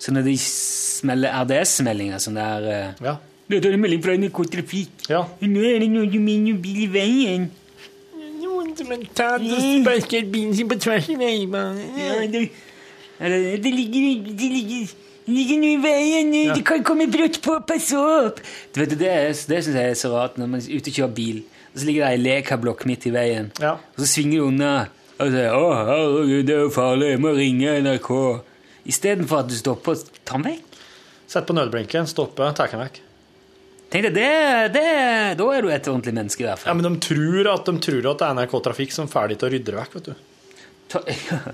Så når de smeller RDS-meldinger Det der eh, Ja. Det er en melding fra NRK Trafikk. ja. Nå er det noe med er bil i veien. Har og sparket bilen sin på tvers i veibanen. Ja, det, det, det ligger Det ligger, det ligger noe i veien. Ja. Det kan komme brått på. Pass opp! Du vet, det det syns jeg er så rart når man er ute og kjører bil, og så ligger det ei lekablokk midt i veien, Ja. og så svinger du unna Og sier 'Å, herregud, det er jo farlig, jeg må ringe NRK'. Istedenfor at du stopper og tar den vekk. Sett på nødblinken, stopper, ta den vekk. Tenk deg, det, det, Da er du et ordentlig menneske, i hvert fall. Ja, men de tror at, de tror at det er NRK Trafikk som er ferdig til å rydde det vekk, vet du. Ta,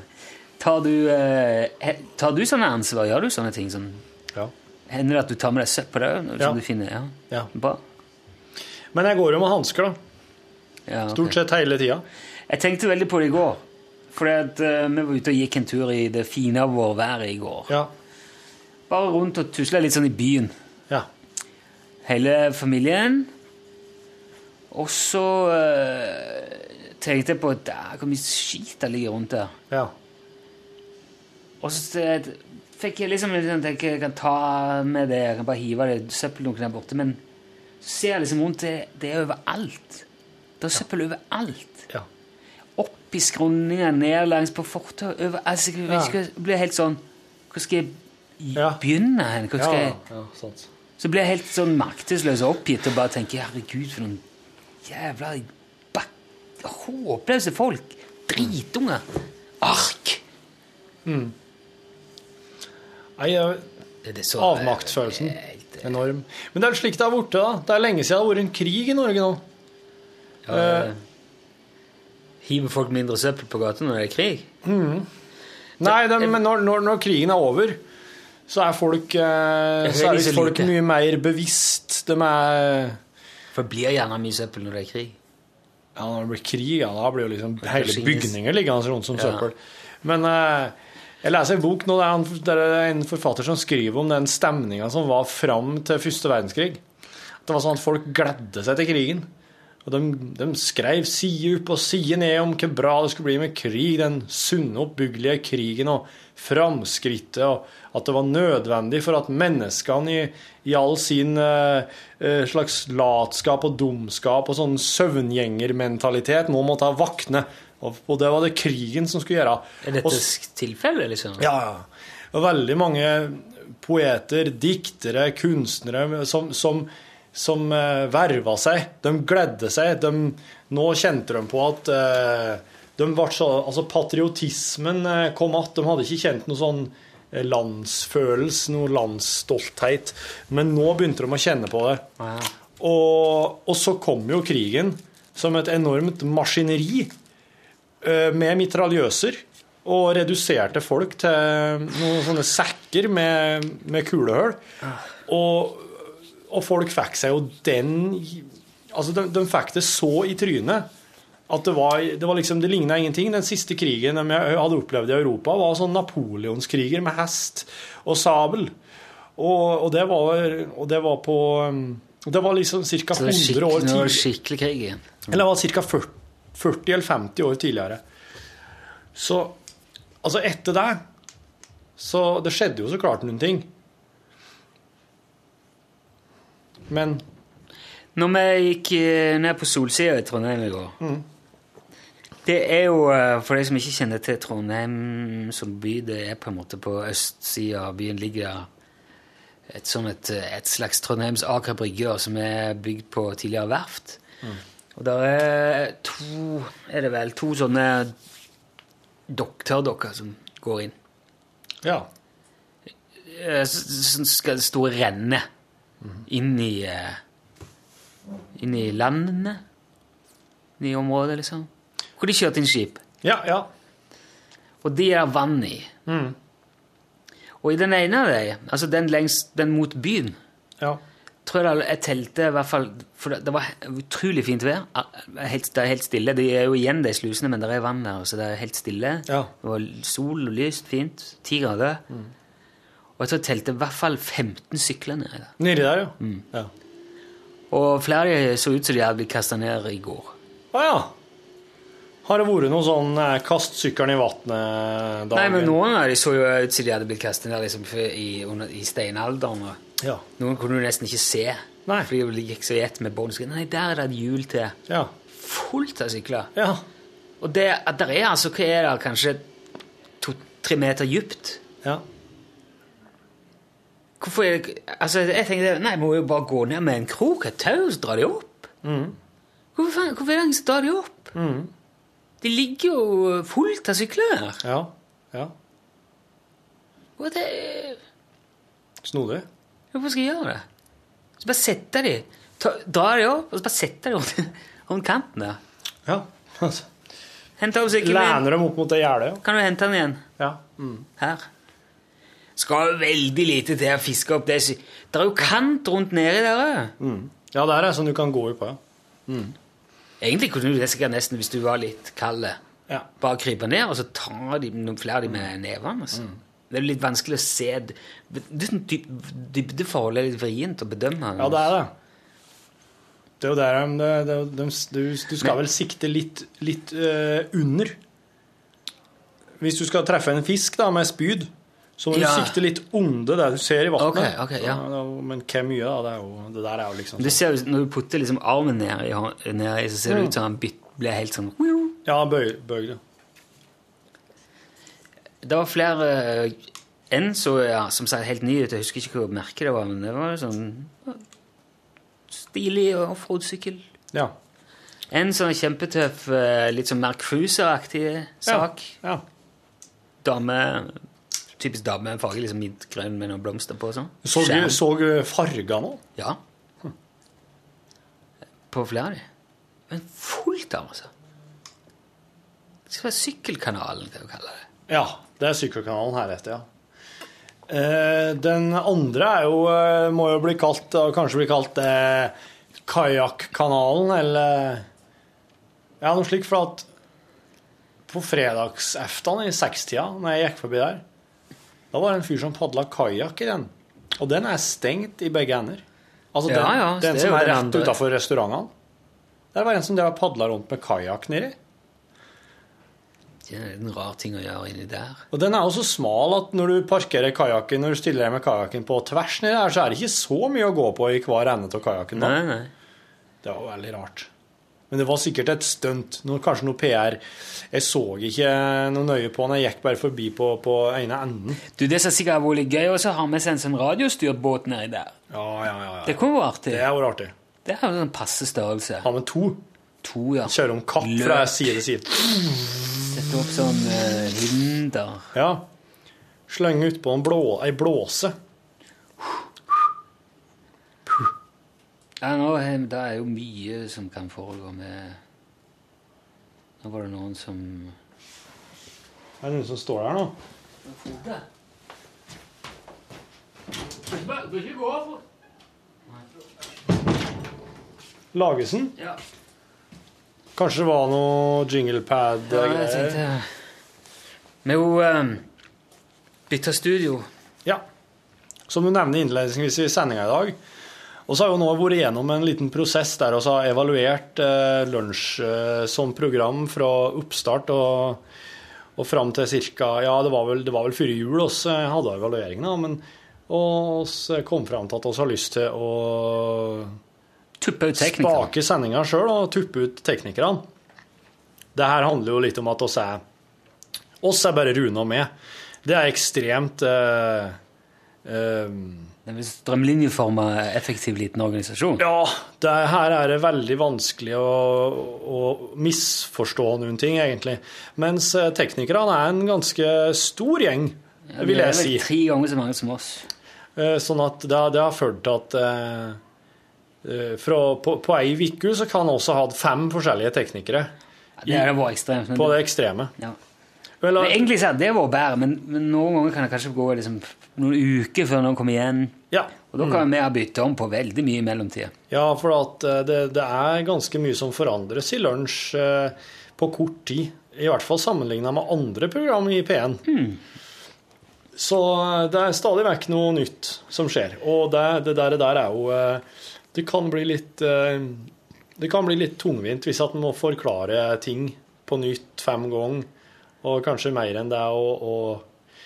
tar, du, eh, tar du sånne ansvar? Gjør du sånne ting? Sånn, Ja. hender det at du tar med deg søppel òg? Ja. Du finner, ja. Ja. Bra. Men jeg går jo med hansker, da. Ja, okay. Stort sett hele tida. Jeg tenkte veldig på det i går. Fordi at eh, vi var ute og gikk en tur i det fine vårværet i går. Ja. Bare rundt og tusla litt sånn i byen. ja. Hele familien. Og så uh, tenkte jeg på at "Dæ, hvor mye skit det ligger rundt der. ja. Og så eh, fikk jeg liksom jeg sånn, jeg kan ta med det, jeg kan bare hive det søppeldunken der borte. Men så ser jeg liksom rundt, det, det er overalt. Det er søppel overalt. ja. Opp i skråninger, ned langs på fortau. Altså, jeg, vet jeg blir helt sånn Hvor skal jeg begynne hen? Hvor Ja, skal jeg ja, sant. Så blir jeg helt sånn maktesløs og oppgitt og bare tenker herregud, for noen jævla håpløse folk. Dritunger. Ark. Nei, Det er så- avmaktsfølelsen. Enorm. Men det er slik det borte, da. Det er lenge siden det har vært en krig i Norge nå. Ja, Hiver folk mindre søppel på gata når det er krig? Nei, det, men når, når, når krigen er over, så er folk, eh, så er folk mye mer bevisst. De er For blir gjerne mye søppel når det er krig. Ja, når det blir krig, ja, da blir jo liksom hele bygninger liggende rundt som Ja. søppel. Men eh, jeg leser en bok nå, det er, han, det er en forfatter som skriver om den stemninga som var fram til første verdenskrig. Det var sånn at folk gledde seg til krigen. Og de, de skrev side opp og side ned om hvor bra det skulle bli med krig, den sunne, oppbyggelige krigen og framskrittet, og at det var nødvendig for at menneskene i, i all sin eh, slags latskap og dumskap og sånn søvngjengermentalitet nå måtte våkne. Og, og det var det krigen som skulle gjøre. Er dette Og tilfellet, liksom? ja, ja. Og veldig mange poeter, diktere, kunstnere som, som, som eh, verva seg. De gledde seg. De, nå kjente de på at de ble så, altså Patriotismen eh, kom att. De hadde ikke kjent noe sånn eh, landsfølelse, noe landsstolthet. Men nå begynte de å kjenne på det. Ja. Og, og så kom jo krigen som et enormt maskineri eh, med mitraljøser. Og reduserte folk til noen sånne sekker med, med kulehull. Og, og folk fikk seg jo den Altså, de, de fikk det så i trynet at det var, det var liksom, det ligna ingenting. Den siste krigen de hadde opplevd i Europa, var sånn napoleonskriger med hest og sabel. Og, og, det, var, og det var på um, Det var liksom ca. Så det er 100 år er det var skikkelig krig igjen. Eller det var ca. 40, 40 eller 50 år tidligere. Så altså etter det Så det skjedde jo så klart noen ting. Men Når vi gikk eh, ned på Solsida i Trondheim i går Det er jo, eh, for de som ikke kjenner til Trondheim som by, det er på en måte på østsida av byen ligger et, sånn et, et slags Trondheims Aker Brygge som er bygd på tidligere verft. Og der er to er det vel, to sånne dok, tørrdokker som går inn. ja. Eh, Som skal stå og renne inn i eh, Inn i landene. Inn i området, liksom. Hvor de kjørte inn skip. Ja, ja. Og de er vann i. Og i den ene av dem, altså den, lengst, den mot byen, ja. tror jeg jeg telte i hvert fall For det, det var utrolig fint vær. Helt, det er helt stille. Det er jo igjen de slusene, men det er vann der, så det er helt stille. Ja. Det var sol og lyst, fint. Ti grader. Og jeg tror jeg telte i hvert fall 15 sykler nedi der. Nedi der, ja. ja. Og flere så ut som de hadde blitt kasta ned i går. Å ja. Har det vært noe sånn eh, kast sykkelen i vannet-dagen? Nei, men noen av de så jo ut som de hadde blitt kastet ned liksom, i, under, i steinalderen. Ja. Noen kunne du nesten ikke se, Nei. fordi de gikk så i ett med bånd. Nei, der er det et hjul til. Ja. Fullt av sykler. Ja. Og det, der er altså, hva er det, kanskje to-tre meter dypt? ja. Hvorfor er det Altså, jeg tenkte Nei, må jo bare gå ned med en krok, et tau, så dra de opp. Hvorfor, hvorfor er det ingen som drar de opp? Det ligger jo fullt av sykler her. Ja. ja. Og det Snodig. Hvorfor skal jeg gjøre det? Så bare setter de ta, Dra de opp, og så bare setter de om, om kanten der. Ja. altså. Hente opp sykkelen. Lener dem opp mot det gjerdet, ja. Kan du hente den igjen? ja. Mm. Her. Skal veldig lite til å fiske opp det. Det er jo kant rundt nedi der òg. Mm. Ja, der er sånn du kan gå i på, ja. Egentlig kunne du det sikkert nesten, hvis du var litt kald, Ja. bare krype ned og så ta de, noen flere av de med nevene. Altså. Det er litt vanskelig å se Det er sånn dyp, Dybdeforhold er litt vrient å bedømme. Ja, det er det. Det er jo der de, de, de, du, du skal vel sikte litt, litt uh, under. Hvis du skal treffe en fisk da, med spyd, så må Ja. du sikte litt under det du ser i vannet. Okay, okay, ja. men hvor mye, da? Det, er jo, det der er jo liksom Du sånn. ser, når du putter liksom armen ned i, ned i så ser det ut som han blir helt sånn Ja, bøy, bøyd. Det var flere eh, enn så, ja, som ser helt ny ut. Jeg husker ikke hva merket det var, men det var sånn stilig offroad-sykkel. Ja. En sånn kjempetøff, eh, litt sånn mer cruiser-aktig sak. ja. Dame Typisk dame med farge, liksom Midtgrønn med noen blomster på. sånn. Så, du, så farger nå? Ja. På flere av de. Men fullt av, altså. Det skal være Sykkelkanalen, kan du kalle det. Ja, det er sykkelkanalen heretter, ja. Eh, den andre er jo, eh, må jo bli kalt, kanskje bli kalt eh, kajakkanalen, eller Ja, noe slikt, for at på fredagseftan i sekstida, når jeg gikk forbi der, da var det en fyr som padla kajakk i den. Og den er stengt i begge ender. Altså den, Ja, ja, den som er rett utafor restaurantene. Der var en som drev og padla rundt med kajakk nedi. Det er en rar ting å gjøre inni der. Og den er jo så smal at når du parkerer kajakken når du stiller deg med kajakken på tvers nedi der, så er det ikke så mye å gå på i hver ende av kajakken. Det var veldig rart. Men det var sikkert et stunt. Noe, kanskje noe PR. Jeg så ikke noe nøye på han, Jeg gikk bare forbi på, på ene enden. Du, Det som sikkert har vært gøy, også har ha med seg en sånn radiostyrt båt nedi der. Ja, ja, ja. ja. Det kunne vært artig. Det er jo artig. Det er jo en passe størrelse. Ha med to. To, ja. Kjøre om kapp Løp. fra side til side. Sette opp sånn uh, hinder. Ja. Slenge utpå ei blåse. Ja, nå, er- det er jo mye som kan foregå med Nå var det noen som Er det noen som står der nå? Frode? Du ikke gå Lagesen? Ja. Kanskje det var noe Ja, jeg tenkte Vi Med jo um, bytta studio. Ja. Som du nevner innledningsvis i sendinga i dag. Og så har jo nå vært igjennom en liten prosess der vi har evaluert eh, lunsj eh, som program fra oppstart og, og fram til ca. Ja, det var vel, det var vel før jul vi hadde evalueringen, da, men og vi kom fram til at vi har lyst til å Tuppe ut spake sendinga sjøl og tuppe ut teknikerne. Det her handler jo litt om at oss er oss er bare Rune og meg. Det er ekstremt eh, eh, en strømlinjeforma, effektiv liten organisasjon. Ja, det er, her er det veldig vanskelig å, å misforstå noen ting, egentlig. Mens eh, teknikerne er en ganske stor gjeng, Ja, vil det er jeg si. vel tre ganger så mange som oss. Eh, Sånn at det, det har ført til at eh, eh, fra, på, på ei uke så kan vi også ha fem forskjellige teknikere Ja, det er vært ekstremt. Men, på det ekstreme. ja. Vel, men egentlig så er det vår bedre, men, men noen ganger kan det kanskje gå liksom, noen uker før noen kommer igjen. ja. Og da kan vi ha bytta om på veldig mye i mellomtida. ja, for eh, det, det er ganske mye som forandres i lunsj eh, på kort tid. I hvert fall sammenligna med andre program i P1. Så eh, det er stadig vekk noe nytt som skjer. Og det, det der, der er jo eh, Det kan bli litt eh, Det kan bli litt tungvint hvis at en må forklare ting på nytt fem ganger, og kanskje mer enn det, og, og,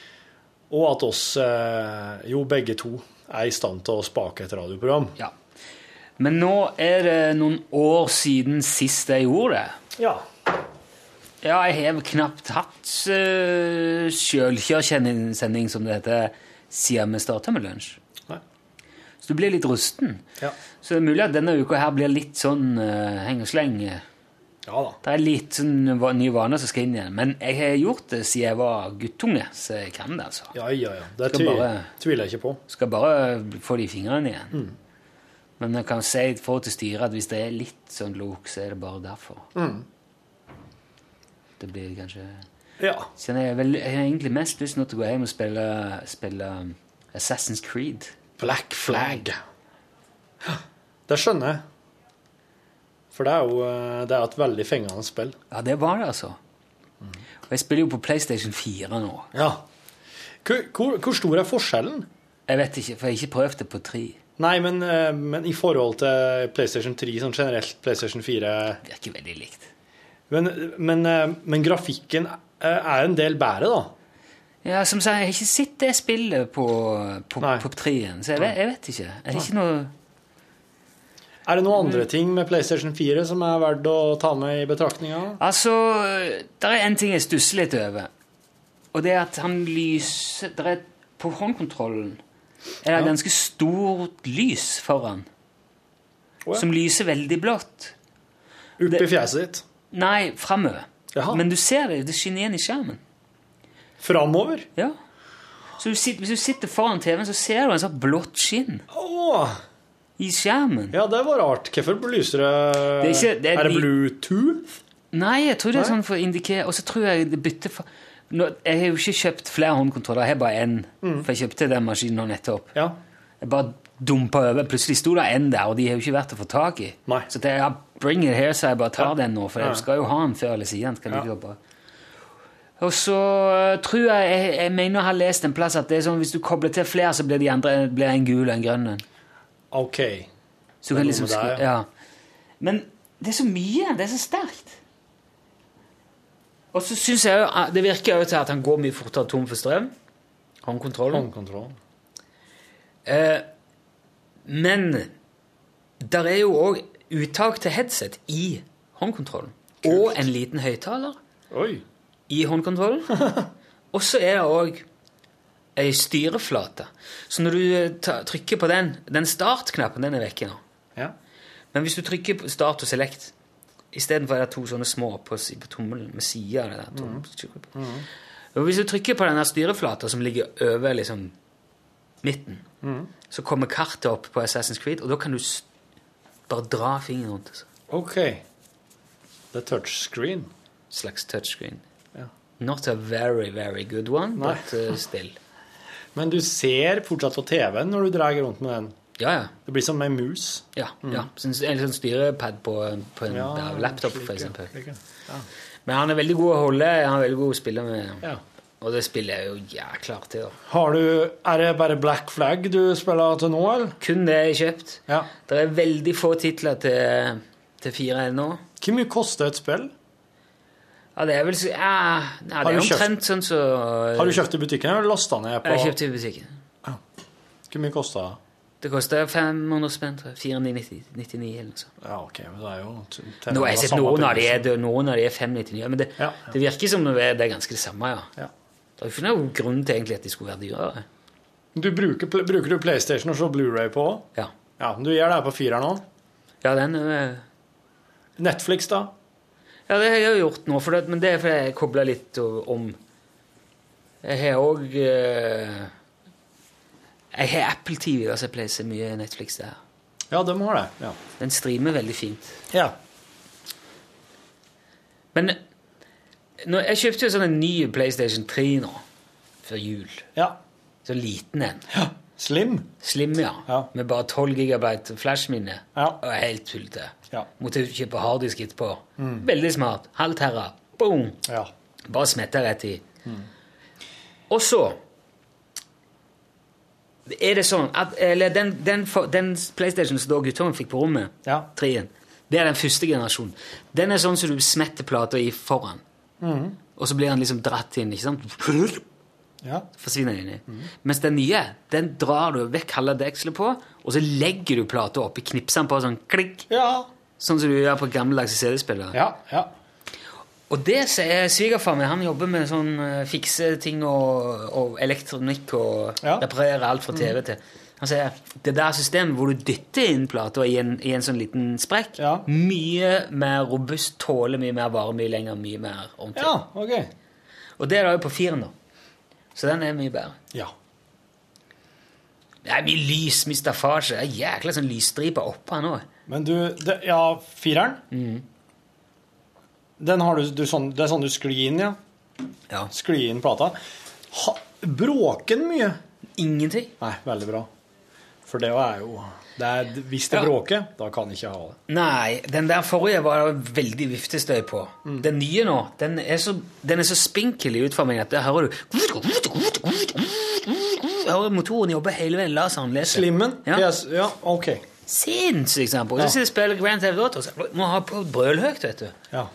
og at oss eh, jo begge to er i stand til å spake et radioprogram. Ja. Men nå er det noen år siden sist jeg gjorde det. Ja. Ja, jeg har knapt hatt uh, sjølkjørsending, som det heter, siden vi starta med lunsj. Så du blir litt rusten. Ja. Så det er mulig at denne uka her blir litt sånn uh, heng og sleng. Ja, Ja da. Det er litt sånn ny vane som skal inn igjen. Men jeg har gjort det siden jeg var guttunge, så jeg kan det, altså. Ja, ja, ja. Det tvi bare- tviler jeg ikke på. Skal bare få det i fingrene igjen. Mm. Men jeg kan si for til styret at hvis det er litt sånn lok, så er det bare derfor. Mm. Det blir kanskje Ja. Så jeg, vel, jeg har egentlig mest lyst nå til å gå hjem og spille, spille um, Assassin's Creed. Black Flag. Det skjønner jeg. For det er jo eh, det er et veldig fengende spill. Ja, det var det, altså. Og jeg spiller jo på PlayStation 4 nå. Ja. Hvor, hvor, hvor stor er forskjellen? Jeg vet ikke, for jeg har ikke prøvd det på 3. Nei, men, eh, men i forhold til PlayStation 3, sånn generelt PlayStation 4 Det er ikke veldig likt. Men, men, eh, men grafikken er en del bedre, da. Ja, som sagt, jeg har ikke sett det spillet på, på, på 3-en, så jeg vet, jeg vet ikke. Er det ikke noe Er det noen andre ting med PlayStation 4 som er verdt å ta med i betraktninga? Altså, det er en ting jeg stusser litt over. Og det er at han lyser der er, På håndkontrollen er det Ja. ganske stort lys foran. Oh, ja. Som lyser veldig blått. Oppi i fjeset ditt? Nei, framover. Men du ser det. Det skinner igjen i skjermen. Framover? Ja. Så du sitter, hvis du sitter foran TV-en, så ser du en sånn blått skinn Å! I skjermen. Ja, det var rart. Hvorfor lyser det Det er ikke- det er Er det Bluetooth? Nei, jeg tror det er Nei? sånn for å indikere Og så tror jeg det bytter for Nå, Jeg har jo ikke kjøpt flere håndkontroller, jeg har bare én. Mm. For jeg kjøpte den maskinen nå nettopp. Ja. Jeg bare dumpa over. Plutselig sto det en der, og de har jo ikke vært å få tak i. Nei. Så det, ja, bring it here, så jeg bare tar Ja. den nå, for jeg skal jo ha den før eller siden. Skal Ja. bare. Og så øh, tror jeg, jeg Jeg mener å ha lest en plass at det er sånn hvis du kobler til flere, så blir de andre blir en gul og en grønn en. OK. Så du Det er noe liksom med det, ja. Men det er så mye. Det er så sterkt. Og så syns jeg jo det virker jo til at han går mye fortere tom for strøm. Håndkontrollen. Håndkontrollen. Eh, men der er jo òg uttak til headset i håndkontrollen. Og en liten høyttaler i håndkontrollen. og så er det òg ei styreflate. Så når du eh, trykker på den Den startknappen den er vekke nå. Ja. Men hvis du trykker på start og select Istedenfor er det to sånne små på, på tommelen med sida av det der. tommelen. Og hvis du trykker på denne styreflata som ligger over liksom midten, så kommer kartet opp på Assassin's Creed, og da kan du bare dra fingeren rundt. Altså. OK. Det er touchscreen. Slags touchscreen. Not a very, very good one, Nei. but uh, still. Men du ser fortsatt på TV-en når du drar rundt med den. Ja, ja. Det blir som ei mus. ja, ja. Sånn, en sånn styrepad på, på en Ja, laptop, f.eks. ja. Men han er veldig god å holde. Han er veldig god å spille med. Ja. Og det spiller jeg jo jækla artig. da. Har du Er det bare Black Flag du spiller til nå, eller? Kun det jeg har kjøpt. Ja. Det er veldig få titler til, til 4 nå. Hvor mye koster et spill? Ja, det er vel så ja, Har Det er kjøpt- omtrent sånn så Har du kjøpt i butikken, eller lasta ned på Jeg kjøpte i butikken. Hvor mye kosta det? Det koster 500 spenn, 499 eller noe sånt. Ja, OK, men det er jo Nå har jeg sett noen av de er, noen av de er 599, men det, Ja, ja. det virker som det er, ganske det samme, ja. Ja. Det er ikke noen grunn til egentlig at de skulle være dyrere. Du bruker, bruker du PlayStation og så Blu-ray på? Ja, Ja, men du gjør det her på fireren òg? ja den øh, Netflix, da? Ja, det har jeg jo gjort nå, det, men det er fordi jeg kobler litt om Jeg har òg Jeg har Apple TV, altså jeg pleier mye Netflix der. Ja, de har det. Ja. Den streamer veldig fint. ja. Men nå, jeg kjøpte jo sånn en ny PlayStation 3 nå, før jul. ja. Så liten en. Slim? Slim, ja. Ja. Med bare 12 gigabyte flashminne. Ja. Og helt tullete. Ja. Måtte kjøpe harddisk etterpå. Veldig smart. Halv terra. Boom! Ja. Bare smette rett i. Og så er det sånn at Eller den, den, den PlayStation som da guttungen fikk på rommet, Ja. 3-en, det er den første generasjonen. Den er sånn som du smetter plata i foran. Og så blir den liksom dratt inn. ikke sant? Ja. Forsvinner den Mm. Mens den nye, den drar du vekk halve dekselet på, og så legger du plata oppi, knipsene på sånn klikk. Ja. Sånn som du gjør på gammeldagse CD-spillere. Ja. ja. Og det sier svigerfar min. Han jobber med sånn uh, fikse ting og, og elektronikk og Ja. reparere alt fra TV til. Han sier det der systemet hvor du dytter inn plata i, en- i en sånn liten sprekk, Ja. mye mer robust, tåler mye mer varme, mye lenger, mye mer ordentlig. Ja, okay. Og det er det jo på firen, da. Så den er mye bedre. Ja. Det er mye lys, mye staffasje. Det er jækla sånn lysstriper oppå her nå. Men du, det, ja, fireren? Den har du, du sånn, det er sånn du sklir inn, ja? Ja. Sklir inn plata. Ha, bråker den mye? Ingenting. Nei, veldig bra. For det er jo det er, Hvis det Ja. bråker, da kan jeg ikke ha det. Nei, den der forrige var det veldig viftestøy på. Den nye nå, den er så, den er så spinkel i utformingen at der hører du Hører motoren jobbe hele veien. Laseren leser. Slimmen? Ja. Yes, ja, ok. Sinnssykt eksempel. Og så og spiller Grand Theft Auto. så Må ha på brølhøyt, vet du. Ja.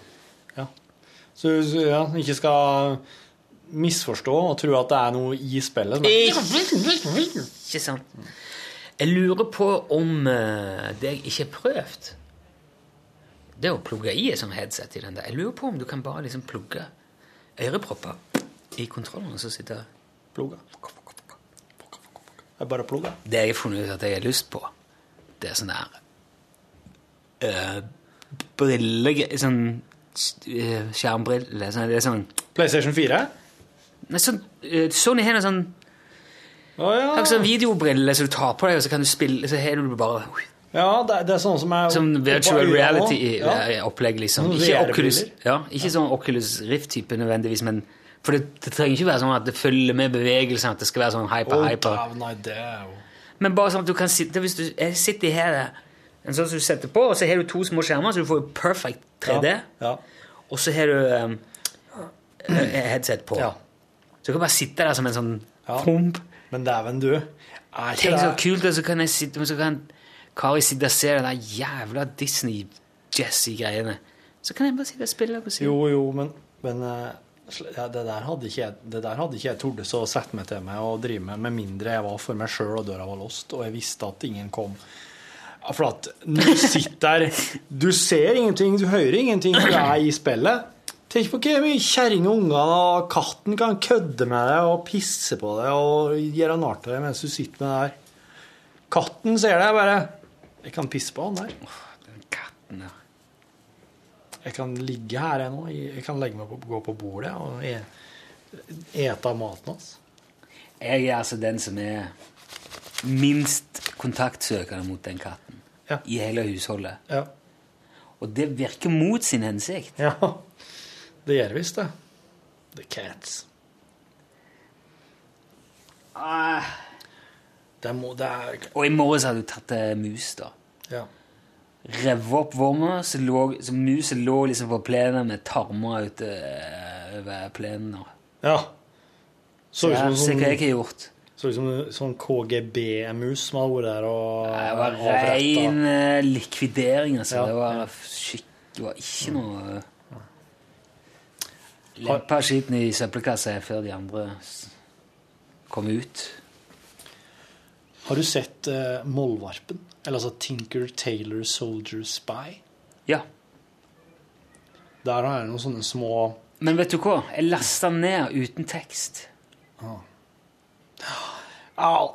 ja. Så så, ja, ikke skal misforstå og tro at det er noe i spillet. Ikke sant? Jeg lurer på om eh, det jeg ikke har prøvd Det å plugge i et sånt headset i den der. Jeg lurer på om du kan bare liksom plugge ørepropper i kontrollen, og så sitte Plugga. Det er bare plugga. Det jeg har funnet ut at jeg har lyst på, det er sånn der uh, Brille Sånn uh, skjermbrille sånn, Det er sånn PlayStation 4? Nei, sånn uh, Sony har en sånn Å ja. Akkurat sånn videobrille som du tar på deg, og så kan du spille Så har du bare Ja, det, det er sånn som er Som virtual reality-opplegg, Ja. reality-opplegg, liksom. Sånn Ikke Oculus, ja, ikke sånn Oculus Rift-type nødvendigvis, men For det, det trenger ikke være sånn at det følger med bevegelsen, at det skal være sånn hyper-hyper. Oh, Men bare sånn at du kan sitte Hvis du sitter her en sånn som du setter på, og så har du to små skjermer, så du får jo perfect 3D, Ja. ja. og så har du um, eh, headset på. Ja. Så du kan bare sitte der som en sånn Ja. pump. Men dæven, du. Er ikke Tenk så det kult, og så kan jeg sitte så kan Kari sitte og se den jævla Disney-Jesse-greiene. Så kan jeg bare sitte og spille på siden. Jo, jo, men, men eh, ja, det der hadde ikke jeg, det der hadde ikke jeg torde så å sette meg til meg og drive med, med mindre jeg var for meg sjøl og døra var låst, og jeg visste at ingen kom. For at du sitter der Du ser ingenting, du hører ingenting, du er i spillet. Tenk på hvor mye kjerring og unger og katten kan kødde med deg og pisse på deg og gjøre narr av deg mens du sitter med det der. Katten ser deg bare Jeg kan pisse på han der. Den katten ja. Jeg kan ligge her jeg nå. Jeg kan legge meg på, gå på bordet og e- ete av maten hans. Jeg er altså den som er minst kontaktsøkende mot den katten Ja. i hele husholdet. Ja. Og det virker mot sin hensikt. ja. Det gjør visst det. The cats. Ah. Det må Det er Og i morges hadde du tatt eh, mus, da. Ja. Rev opp vorma, så, så muset lå liksom på plenen med tarmer ute eh, over plenen. ja. Så ut som hva jeg sånn, har gjort. så ut som sånn KGB-mus som har vært der og Det var ren eh, likvidering, altså. Ja, Det var. Det var ikke noe Lempa skiten i søppelkassa før de andre kom ut. Har du sett uh, Mollvarpen? Eller altså Tinker Taylor Soldier Spy? Ja. Der er det noen sånne små Men vet du hva? Jeg lasta ned uten tekst. Au!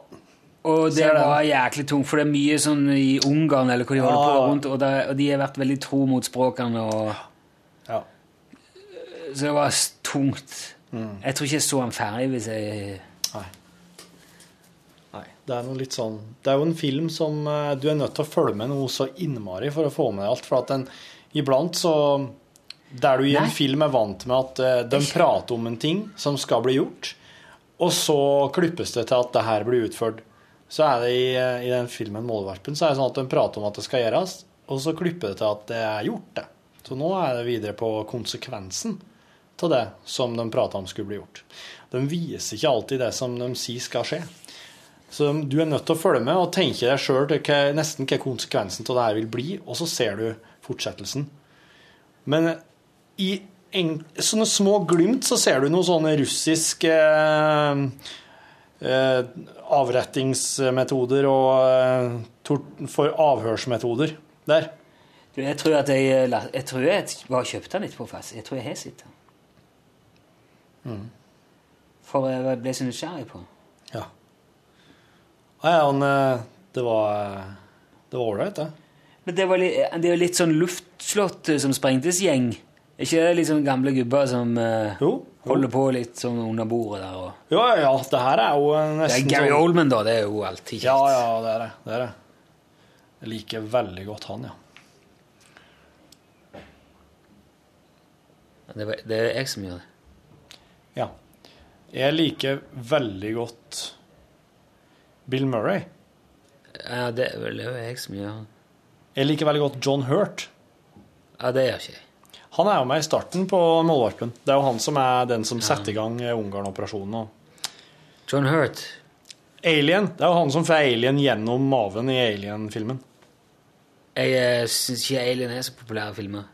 Og det var jæklig tungt, for det er mye sånn i Ungarn eller hvor de holder på rundt, og, de har vært veldig tro mot språkene, og, Ja. Så det var tungt. Mm. Jeg tror ikke jeg så den ferdig hvis jeg Nei. Nei. Det er noe litt sånn Det er jo en film som eh, du er nødt til å følge med noe så innmari for å få med alt. For at en, iblant så Der du i en Nei. film er vant med at eh, de prater om en ting som skal bli gjort, og så klippes det til at det her blir utført. Så er det i, eh, i den filmen 'Målvarpen' så er det sånn at de prater om at det skal gjøres, og så klipper det til at det er gjort, det. Så nå er det videre på konsekvensen av det som de prata om skulle bli gjort. De viser ikke alltid det som de sier skal skje. Så du er nødt til å følge med og tenke deg sjøl nesten hva konsekvensen av det her vil bli, og så ser du fortsettelsen. Men i en, sånne små glimt så ser du noen sånne russiske eh, eh, avrettingsmetoder og eh, for avhørsmetoder der. Jeg tror at jeg, jeg tror jeg bare kjøpte den litt på fest. Jeg tror jeg har sett den. Mm. For jeg ble så nysgjerrig på. Ja. Ja, ja, han, eh, det var eh, Det var ålreit, det. Men det, var litt, det er jo litt sånn luftslott eh, som sprengtes-gjeng. Er ikke det litt sånn gamle gubber som jo, Jo. holder på litt sånn under bordet der? Og... Ja, ja. Det her er jo eh, Det er Gary sånn Oldman, da. Det er jo alltid kjekt. Ja, ja, det er det. Det er det. Jeg liker veldig godt han, ja. Det, var, det er jeg som gjør det. Ja. Jeg liker veldig godt Bill Murray. Ja, det er vel jeg som gjør. Jeg liker veldig godt John Hurt. Ja, det gjør ikke jeg. Han er jo med i starten på Målvarpen. Det er jo han som er den som setter i gang eh, Ungarn-operasjonen. John Hurt. Alien. Det er jo han som får alien gjennom maven i Alien-filmen. Jeg uh, syns ikke Alien er så populære filmer.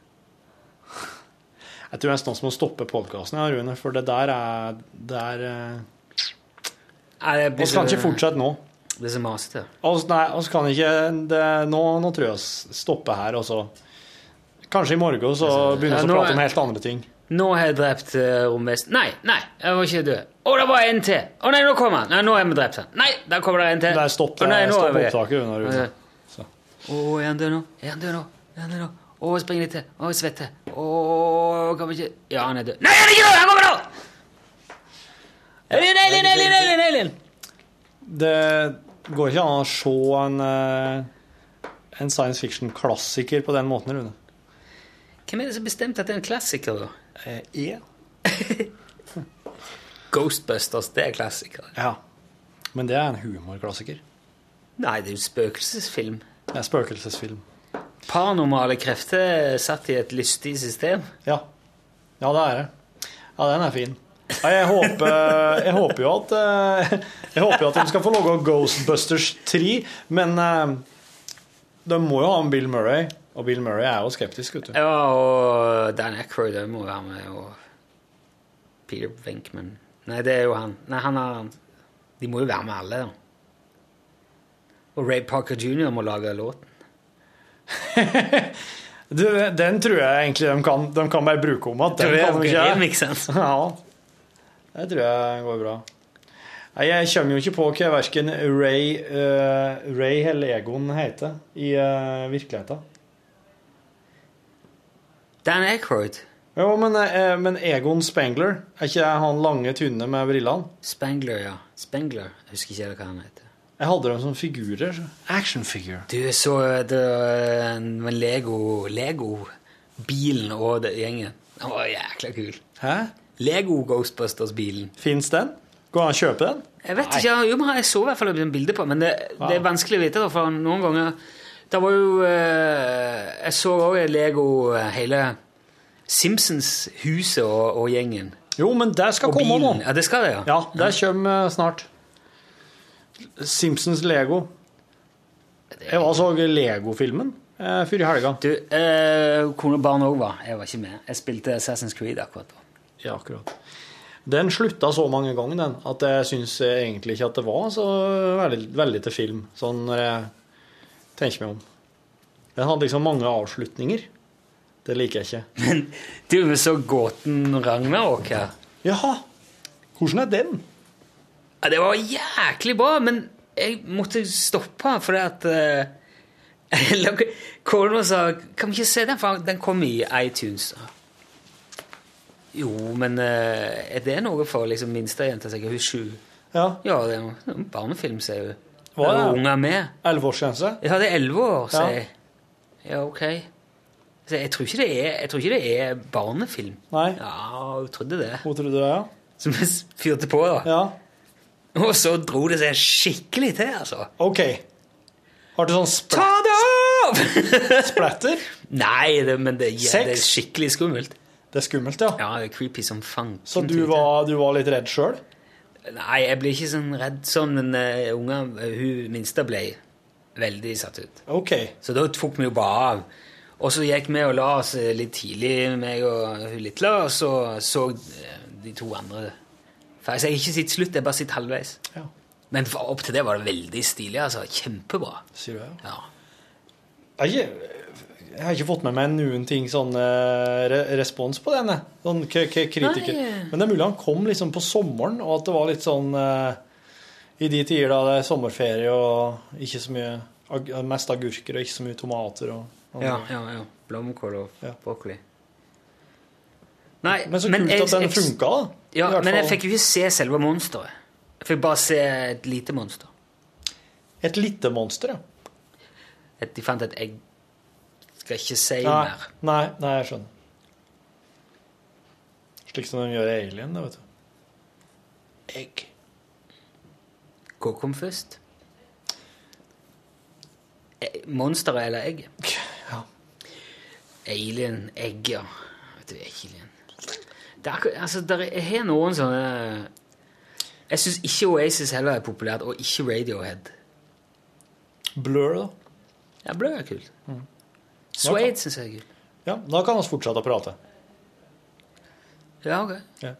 Jeg tror nesten vi må stoppe podkasten, ja, Rune, for det der er Det er eh, Vi kan ikke fortsette nå. Det er så masete. Altså, nei, altså kan ikke det, nå, nå tror jeg vi stopper her, og så Kanskje i morgen så begynner vi ja, å prate om helt andre ting. Nå har jeg drept uh, romvesenet. Nei, nei, jeg var ikke død. Å, det var en til! Å nei, nå kommer han! Nei, nå har vi drept han. Nei, der kommer det en til. Nei, stopp, Å, nei, stopp er opptaket. Å, er han død nå? Er han død nå? Er han død nå? Å, spring litt til. Å, jeg svetter. Å, kan vi ikke Ja, han er død. Nei, han er ikke død! Han kommer nå! Alien, alien, alien, alien, alien! Det går ikke an å se en, eh, en science fiction-klassiker på den måten, Rune. Hvem er det som bestemte at det er en klassiker, da? Eh, ja. Ghostbusters, det er klassiker. ja. Men det er en humorklassiker. Nei, det er jo spøkelsesfilm. Det er spøkelsesfilm. Paranormale krefter er satt i et lystig system. Ja. Ja, det er det. Ja, den er fin. Ja, jeg, håper, jeg håper jo at eh, Jeg håper jo at de skal få lage Ghostbusters 3, men eh, de må jo ha en Bill Murray, og Bill Murray er jo skeptisk, vet du. Ja, og Dan Aykroyd også må være med, og Peter Venkman Nei, det er jo han. Nei, han har De må jo være med alle, da. Og Ray Parker jr. må lage låten. Du, den tror jeg egentlig de kan, de kan bare bruke om at den kan de ikke. remixen. Ja, det tror jeg går bra. Nei, Jeg kommer jo ikke på hva verken Ray, uh, Ray eller Egon heter i uh, virkeligheten. Dan Aykroyd. Jo, men, uh, men Egon Spengler, er ikke han lange, tynne med brillene? Spangler, ja. Spangler. Jeg husker ikke hva han heter. Jeg hadde dem som figurer. Action figure. Du så det var Lego Lego-bilen og det gjengen. Den var jækla kul. Hæ? Lego Ghostbusters-bilen. Fins den? Går det an å kjøpe den? Jeg vet ikke, jo, jeg så i hvert fall et bilde på men det, det er vanskelig å vite. Da, for noen ganger Det var jo eh, Jeg så også Lego eh, hele Simpsons-huset og, og gjengen. Jo, men det skal Og komme nå. Ja, det skal det, ja. Ja, det kommer eh, snart. Simpsons Lego. Jeg var og så Lego-filmen eh, før i helga. Du, eh, kone og barn òg var. Jeg var ikke med. Jeg spilte Assassin's Creed akkurat da. Ja, akkurat. Den slutta så mange ganger, den, at jeg syns egentlig ikke at det var så veldig, veldig til film, sånn når jeg tenker meg om. Den hadde liksom mange avslutninger. Det liker jeg ikke. Men du, vi så Gåten Ragnarok her. Jaha, hvordan er den? Ja, det var jæklig bra, men jeg måtte stoppe fordi at uh, Kona sa Kan vi ikke se den, for den kom i iTunes. Jo, men uh, er det noe for liksom minstejenta? Hun er sju. Ja, Ja, det er en barnefilm, sier hun. Hva er er unger med. Elleveårsgrense? Ja, det er elleve år, sier Ja. jeg. Ja, ok. Så jeg tror ikke det er, ikke det er barnefilm. Nei. Ja, hun trodde det. Hun trodde det, ja? Så vi fyrte på, da. Ja. Og så dro det seg skikkelig til, altså. OK. Har du sånn splatter? Ta det av! splatter? Nei, det, men det, ja, det er Sex? skikkelig skummelt. Det er skummelt, ja. Ja, det er creepy som fang. Så du var, du var litt redd sjøl? Nei, jeg ble ikke sånn redd sånn, men uh, unga, hun minste ble veldig satt ut. OK. Så da tok vi jo bare av. Og så gikk vi og la oss eh, litt tidlig, meg og hun lille, og så så eh, de to andre For jeg har ikke sett slutt, jeg har bare sett halvveis. Ja. Men opp til det var det veldig stilig. altså. Kjempebra. Sier du det? Ja. Jeg jeg har ikke fått med meg noen ting sånn eh, re respons på den. jeg. Sånn kritiker. Nei. Men det er mulig han kom liksom på sommeren, og at det var litt sånn uh, I de tider da det er sommerferie og ikke så mye mest agurker og ikke så mye tomater. Og, og Ja, ja, ja. Blomkål og Ja. Nei, Men så kult jeg- at den funka, da. Ja, men jeg fikk jo ikke se selve monsteret. Jeg fikk bare se et lite monster. Et lite monster, ja. Et, de fant et egg. Skal ikke si Nei, mer. nei, nei, jeg skjønner. Slik som de gjør i Alien, da, vet du. Egg. Hva kom først? Eh, Monsteret eller egget? Ja. Alien, egg, ja. Vet du, alien. Er, altså, der er, jeg har noen sånne Jeg syns ikke Oasis heller er populært, og ikke Radiohead. Blur, da. Ja, Blur er kult. Suede syns jeg er kult. Ja, da kan vi fortsette å prate. Ja, ok. Ja.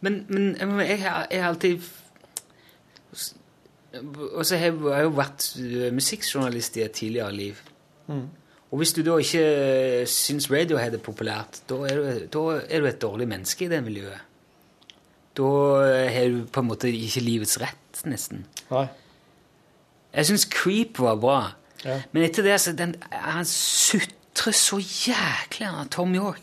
Men, men jeg, har- jeg har alltid Og så har jeg jo vært eh, musikkjournalist i et tidligere liv. Og hvis du da ikke syns Radiohead er populært, da er, du, da er du et dårlig menneske i det miljøet. Da har du på en måte ikke livets rett, nesten. Nei. Jeg syns Creep var bra, Ja. men etter det så den, Han sutrer så jæklig, han Tom York.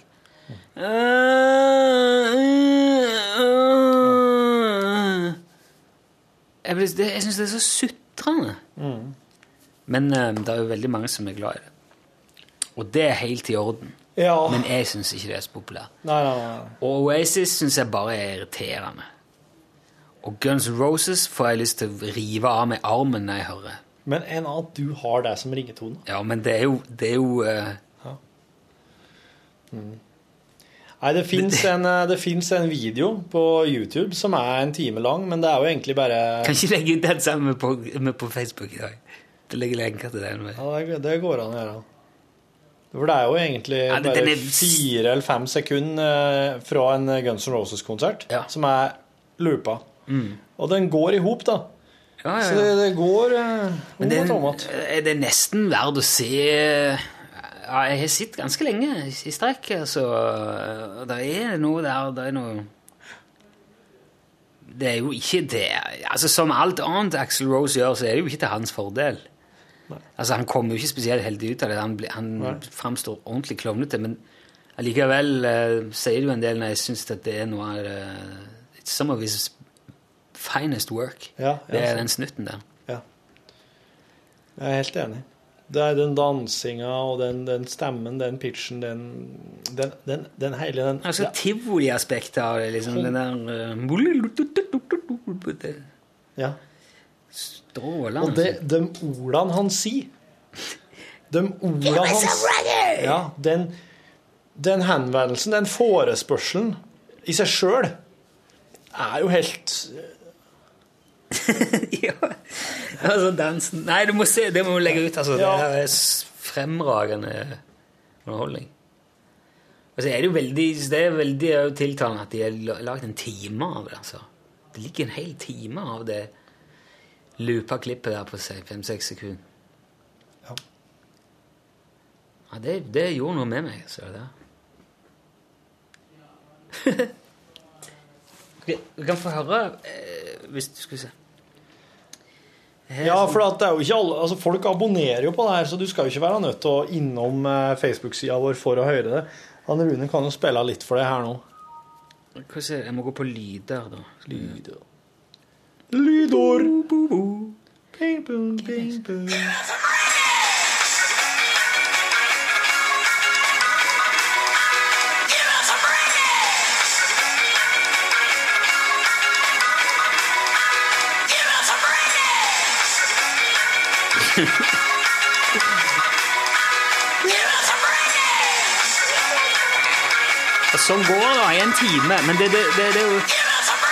Jeg, blir- det- jeg syns det er så sutrende. Men eh, det er jo veldig mange som er glad i det. Og det er helt i orden. Ja. Men jeg syns ikke det er så populært. Nei, nei, nei. Og Oasis syns jeg bare er irriterende. Og Guns N' Roses får jeg lyst til å rive av med armen når jeg hører. Men enn at du har deg som ringetone. Ja, men det er jo, det er jo eh, Nei, det fins en, eh, en video på YouTube som er en time lang, men det er jo egentlig bare Kan ikke legge ut den sammen med på, med på Facebook i dag. Det legger lenker til den. Ja, det, det går an å gjøre. For det er jo egentlig Ja, det- bare er- fire eller fem sekunder eh, fra en Guns N' Roses-konsert Ja. som er loopa. Og den går i hop, da. Ja, Så ja, det, det går eh, Men det er det nesten verdt å se Ja, jeg har sett ganske lenge i strekk, altså. Og Det er noe der Det er noe Det er jo ikke det Altså, Som alt annet Axel Rose gjør, så er det jo ikke til hans fordel. Altså, Han kommer jo ikke spesielt heldig ut av det. Han, han framstår ordentlig klovnete. Men allikevel uh, sier det jo en del når jeg syns at det er noe av det It's some of his finest work. Ja, ja, det er den snutten der. Ja. Jeg er helt enig. Det er den dansinga og den, den stemmen, den pitchen, den, den, den, den hele den Altså ja, tivoli-aspektet av det, liksom. Den der uh, ja. Strålende. Og det, de ordene han sier De ordene han Ja, den, den henvendelsen, den forespørselen i seg sjøl, er jo helt ja. Altså, dansen Nei, du må se, det må du legge ut. Altså. Ja. Det er s- fremragende underholdning. Og så er det jo veldig Det er veldig tiltalende at de har la- lagd en time av det. altså. Det ligger en hel time av det loopa klippet der på fem-seks sekunder. Ja. Ja, det, det gjorde noe med meg. Så det. Ok, Vi kan få høre eh, hvis du skulle se. Her Ja, for at det er jo ikke alle altså Folk abonnerer jo på det her, så du skal jo ikke være nødt til å innom eh, Facebook-sida vår for å høre det. Han Rune kan jo spille litt for deg her nå. Hva jeg? Jeg må gå på lyder, da. Lyder. Ping, pong. Sånn går det i en time, men det, det, det, det er jo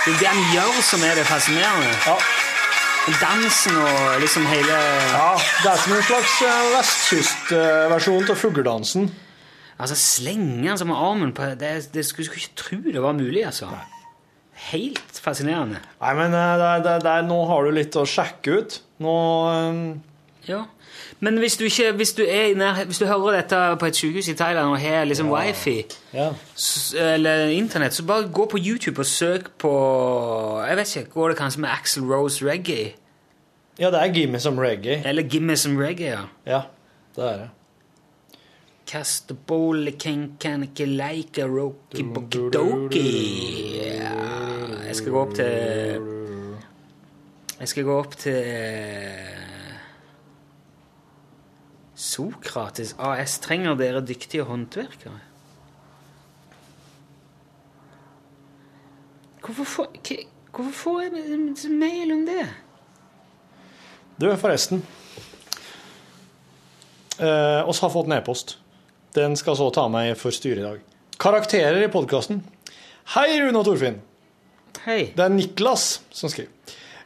det, er det han gjør, som er det fascinerende. Ja. Dansen og liksom hele ja, det er som en slags eh, vestkystversjon av fugledansen. Altså, slenge som med armen på Det, det skulle skulle ikke tro det var mulig, altså. Helt fascinerende. Nei, men eh, det, det, nå har du litt å sjekke ut. Nå eh, Ja. Men hvis du, ikke, hvis, du nær, hvis du hører dette på et sykehus i Thailand og har liksom wifi Ja. eller internett, så bare gå på YouTube og søk på Jeg vet ikke, Går det kanskje med Axel Rose Reggae? ja, det er Gimme som Reggae. Eller Gimme som Reggae, ja. Ja, det er det. Kast og bolle, ken kan ikke leike, roki bokidoki. Ja, jeg skal gå opp til Jeg skal gå opp til Sokrates AS. Trenger dere dyktige håndverkere? Hvorfor får, hvorfor får jeg mail om det? Du, forresten. Eh, oss har fått en e-post. Den skal så ta meg for styret i dag. Karakterer i podkasten. Hei, Rune og Torfinn. Hei. Det er Niklas som skriver.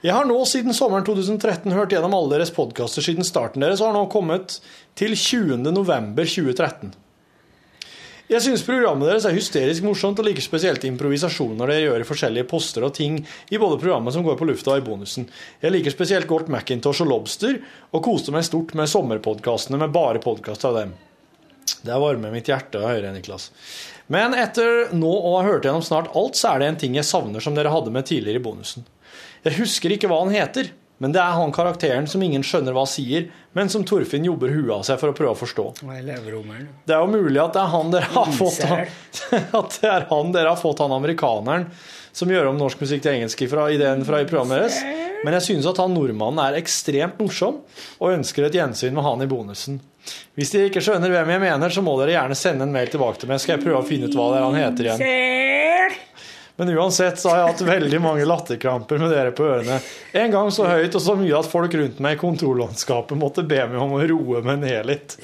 Jeg har nå siden sommeren 2013 hørt gjennom alle deres podkaster siden starten deres, og har nå kommet til 20. november 2013. Jeg syns programmet deres er hysterisk morsomt, og liker spesielt improvisasjoner dere gjør i forskjellige poster og ting i både programmet som går på lufta og i bonusen. Jeg liker spesielt godt Macintosh og Lobster, og koste meg stort med sommerpodkastene med bare podkast av dem. Det varmer mitt hjerte å høre, Niklas. Men etter nå å ha hørt gjennom snart alt, så er det en ting jeg savner som dere hadde med tidligere i bonusen. Jeg husker ikke hva han heter, men det er han karakteren som ingen skjønner hva sier, men som Torfinn jobber huet av seg for å prøve å forstå. Det er jo mulig at det er han dere har fått. At det er han dere har fått han amerikaneren som gjør om norsk musikk til engelsk fra ideen fra i programmet deres. Men jeg synes at han nordmannen er ekstremt morsom, og ønsker et gjensyn med han i bonusen. Hvis dere ikke skjønner hvem jeg mener, så må dere gjerne sende en mail tilbake til meg, skal jeg prøve å finne ut hva det er han heter igjen. Men uansett så har jeg hatt veldig mange latterkramper med dere på ørene. En gang så høyt og så mye at folk rundt meg i kontorlandskapet måtte be meg om å roe meg ned litt.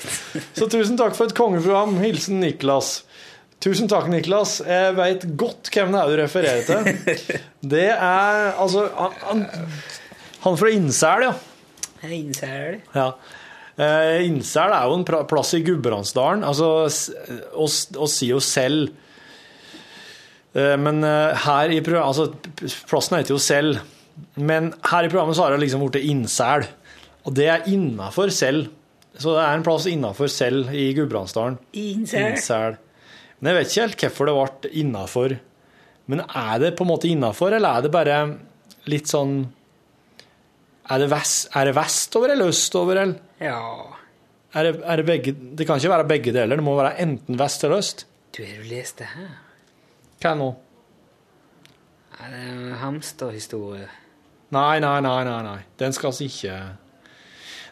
Så tusen takk for et kongeprogram. Hilsen Niklas. Tusen takk, Niklas. Jeg veit godt hvem det er du refererer til. Det er altså Han, han, han fra Innsel, ja. Innsel. Ja. Eh, Innsel er jo en plass i Gudbrandsdalen. Altså, oss, oss sier jo selv Eh, Men eh, her i programmet Altså, plassen heter jo Selv. Men her i programmet så har det liksom blitt Innsel. Og det er innafor selv. Så det er en plass innafor selv i Gudbrandsdalen. Innsel. Men jeg vet ikke helt hvorfor det ble innafor. Men er det på en måte innafor, eller er det bare litt sånn Er det, vest, er det vestover eller østover, eller? Ja. Er det, er det begge Det kan ikke være begge deler. Det må være enten vest eller øst. Du, har jo lest det her? Hva er nå? Er det en hamsterhistorie? Nei, nei, nei, nei, nei. Den skal vi ikke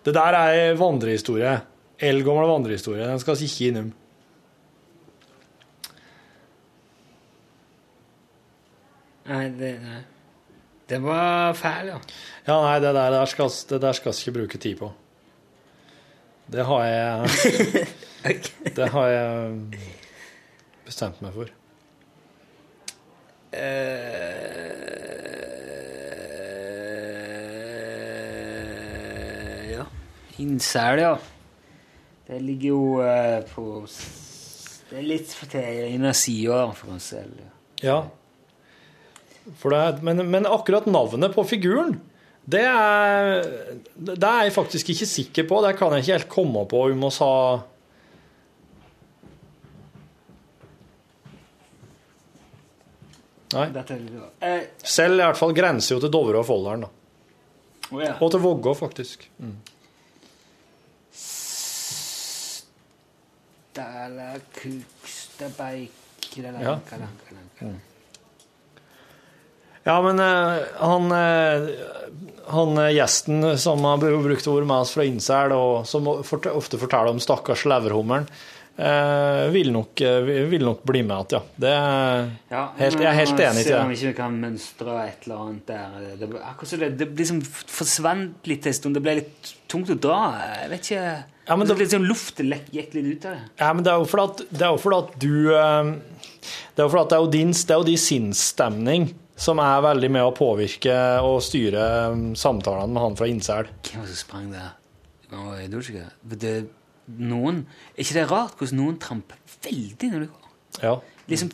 Det der er vandrehistorie. Eldgammel vandrehistorie. Den skal vi ikke innom. Nei, det, nei. det var fæl, ja. Ja, nei, det der, der skal vi ikke bruke tid på. Det har jeg Det har jeg bestemt meg for. Eh, ja. Innsel, ja. Det ligger jo eh, på Det er litt for til ene sida for oss selv. ja. Ja. For det, er- men, men akkurat navnet på figuren, det er, det er jeg faktisk ikke sikker på. Det kan jeg ikke helt komme på om vi sa Nei. Dette er litt eh, Selv i hvert fall grenser jo til Dovre og Folldalen. da. å ja. Og til Vågå, faktisk. Kukstabeik Ja. Ja, men eh, han, eh, han gjesten som har brukt ord med oss fra Innsel, og som ofte forteller om stakkars leverhummeren, eh, vil, nok, eh, vil nok bli med igjen, ja. Det er Ja, helt, jeg er helt enig i Se om vi ikke vi kan mønstre et eller annet der. Det, akkurat det, det liksom forsvant litt en stund. Det ble litt tungt å dra. Jeg vet ikke Ja, men det det- sånn luft gikk litt ut av det. Ja, men det er jo fordi at, det er jo fordi at du eh, Det er jo fordi at det er jo din, det er jo din sinnsstemning som er veldig med å påvirke og styre eh, samtalene med han fra Innsel. Hvem var det som sprang der? Det Noen Er ikke det rart hvordan noen tramper veldig når de går? Ja. Liksom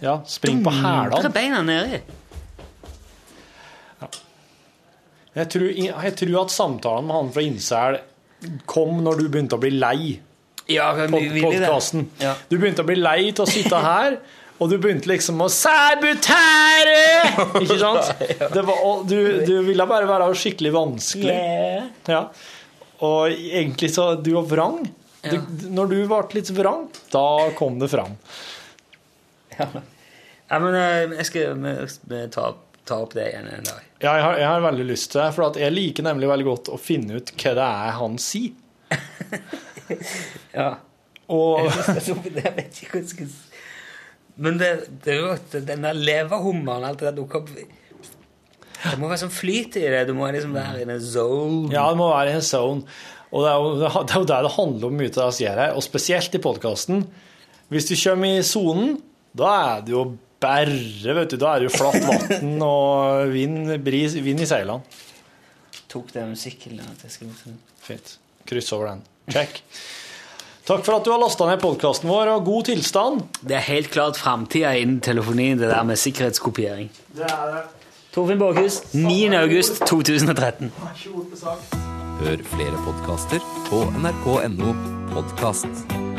ja spring på beina nedi. Jeg tror, jeg tror at samtalen med han fra Innsel kom når du begynte å bli lei Ja, pod podkasten. Ja. Du begynte å bli lei til å sitte her, og du begynte liksom å sabotere! Ikke sant? Det var, du, du ville bare være skikkelig vanskelig. Ja. Og egentlig så Du var vrang. Du, når du ble litt vrang, da kom det fram. Ja, ja men eh, jeg skal vi ta, ta opp det igjen en dag. Ja, jeg, har, jeg har veldig lyst til det, for at jeg liker nemlig veldig godt å finne ut hva det er han sier. Ja. Og jeg vet ikke hva jeg skal si. Men det, det er jo at den der leverhummeren alt det der dukker opp Det må være sånn flyt i det. Du må liksom være i en zone. Ja, du må være i en zone. Og det er jo det er jo det det handler om mye av det jeg sier her, og spesielt i podkasten. Hvis du kommer i sonen, da er det jo bare, vet du, da er det jo flatt vann og vind, bris, vind i seilene. Tok den musikken at jeg skal liksom Fint. Kryss over den. Check. Takk for at du har lasta ned podkasten vår, og god tilstand. Det er helt klart framtida innen telefonien, det der med sikkerhetskopiering. Det er det. Torfinn Borchhus, 9. august 2013. Hør flere podkaster på nrk.no podkast.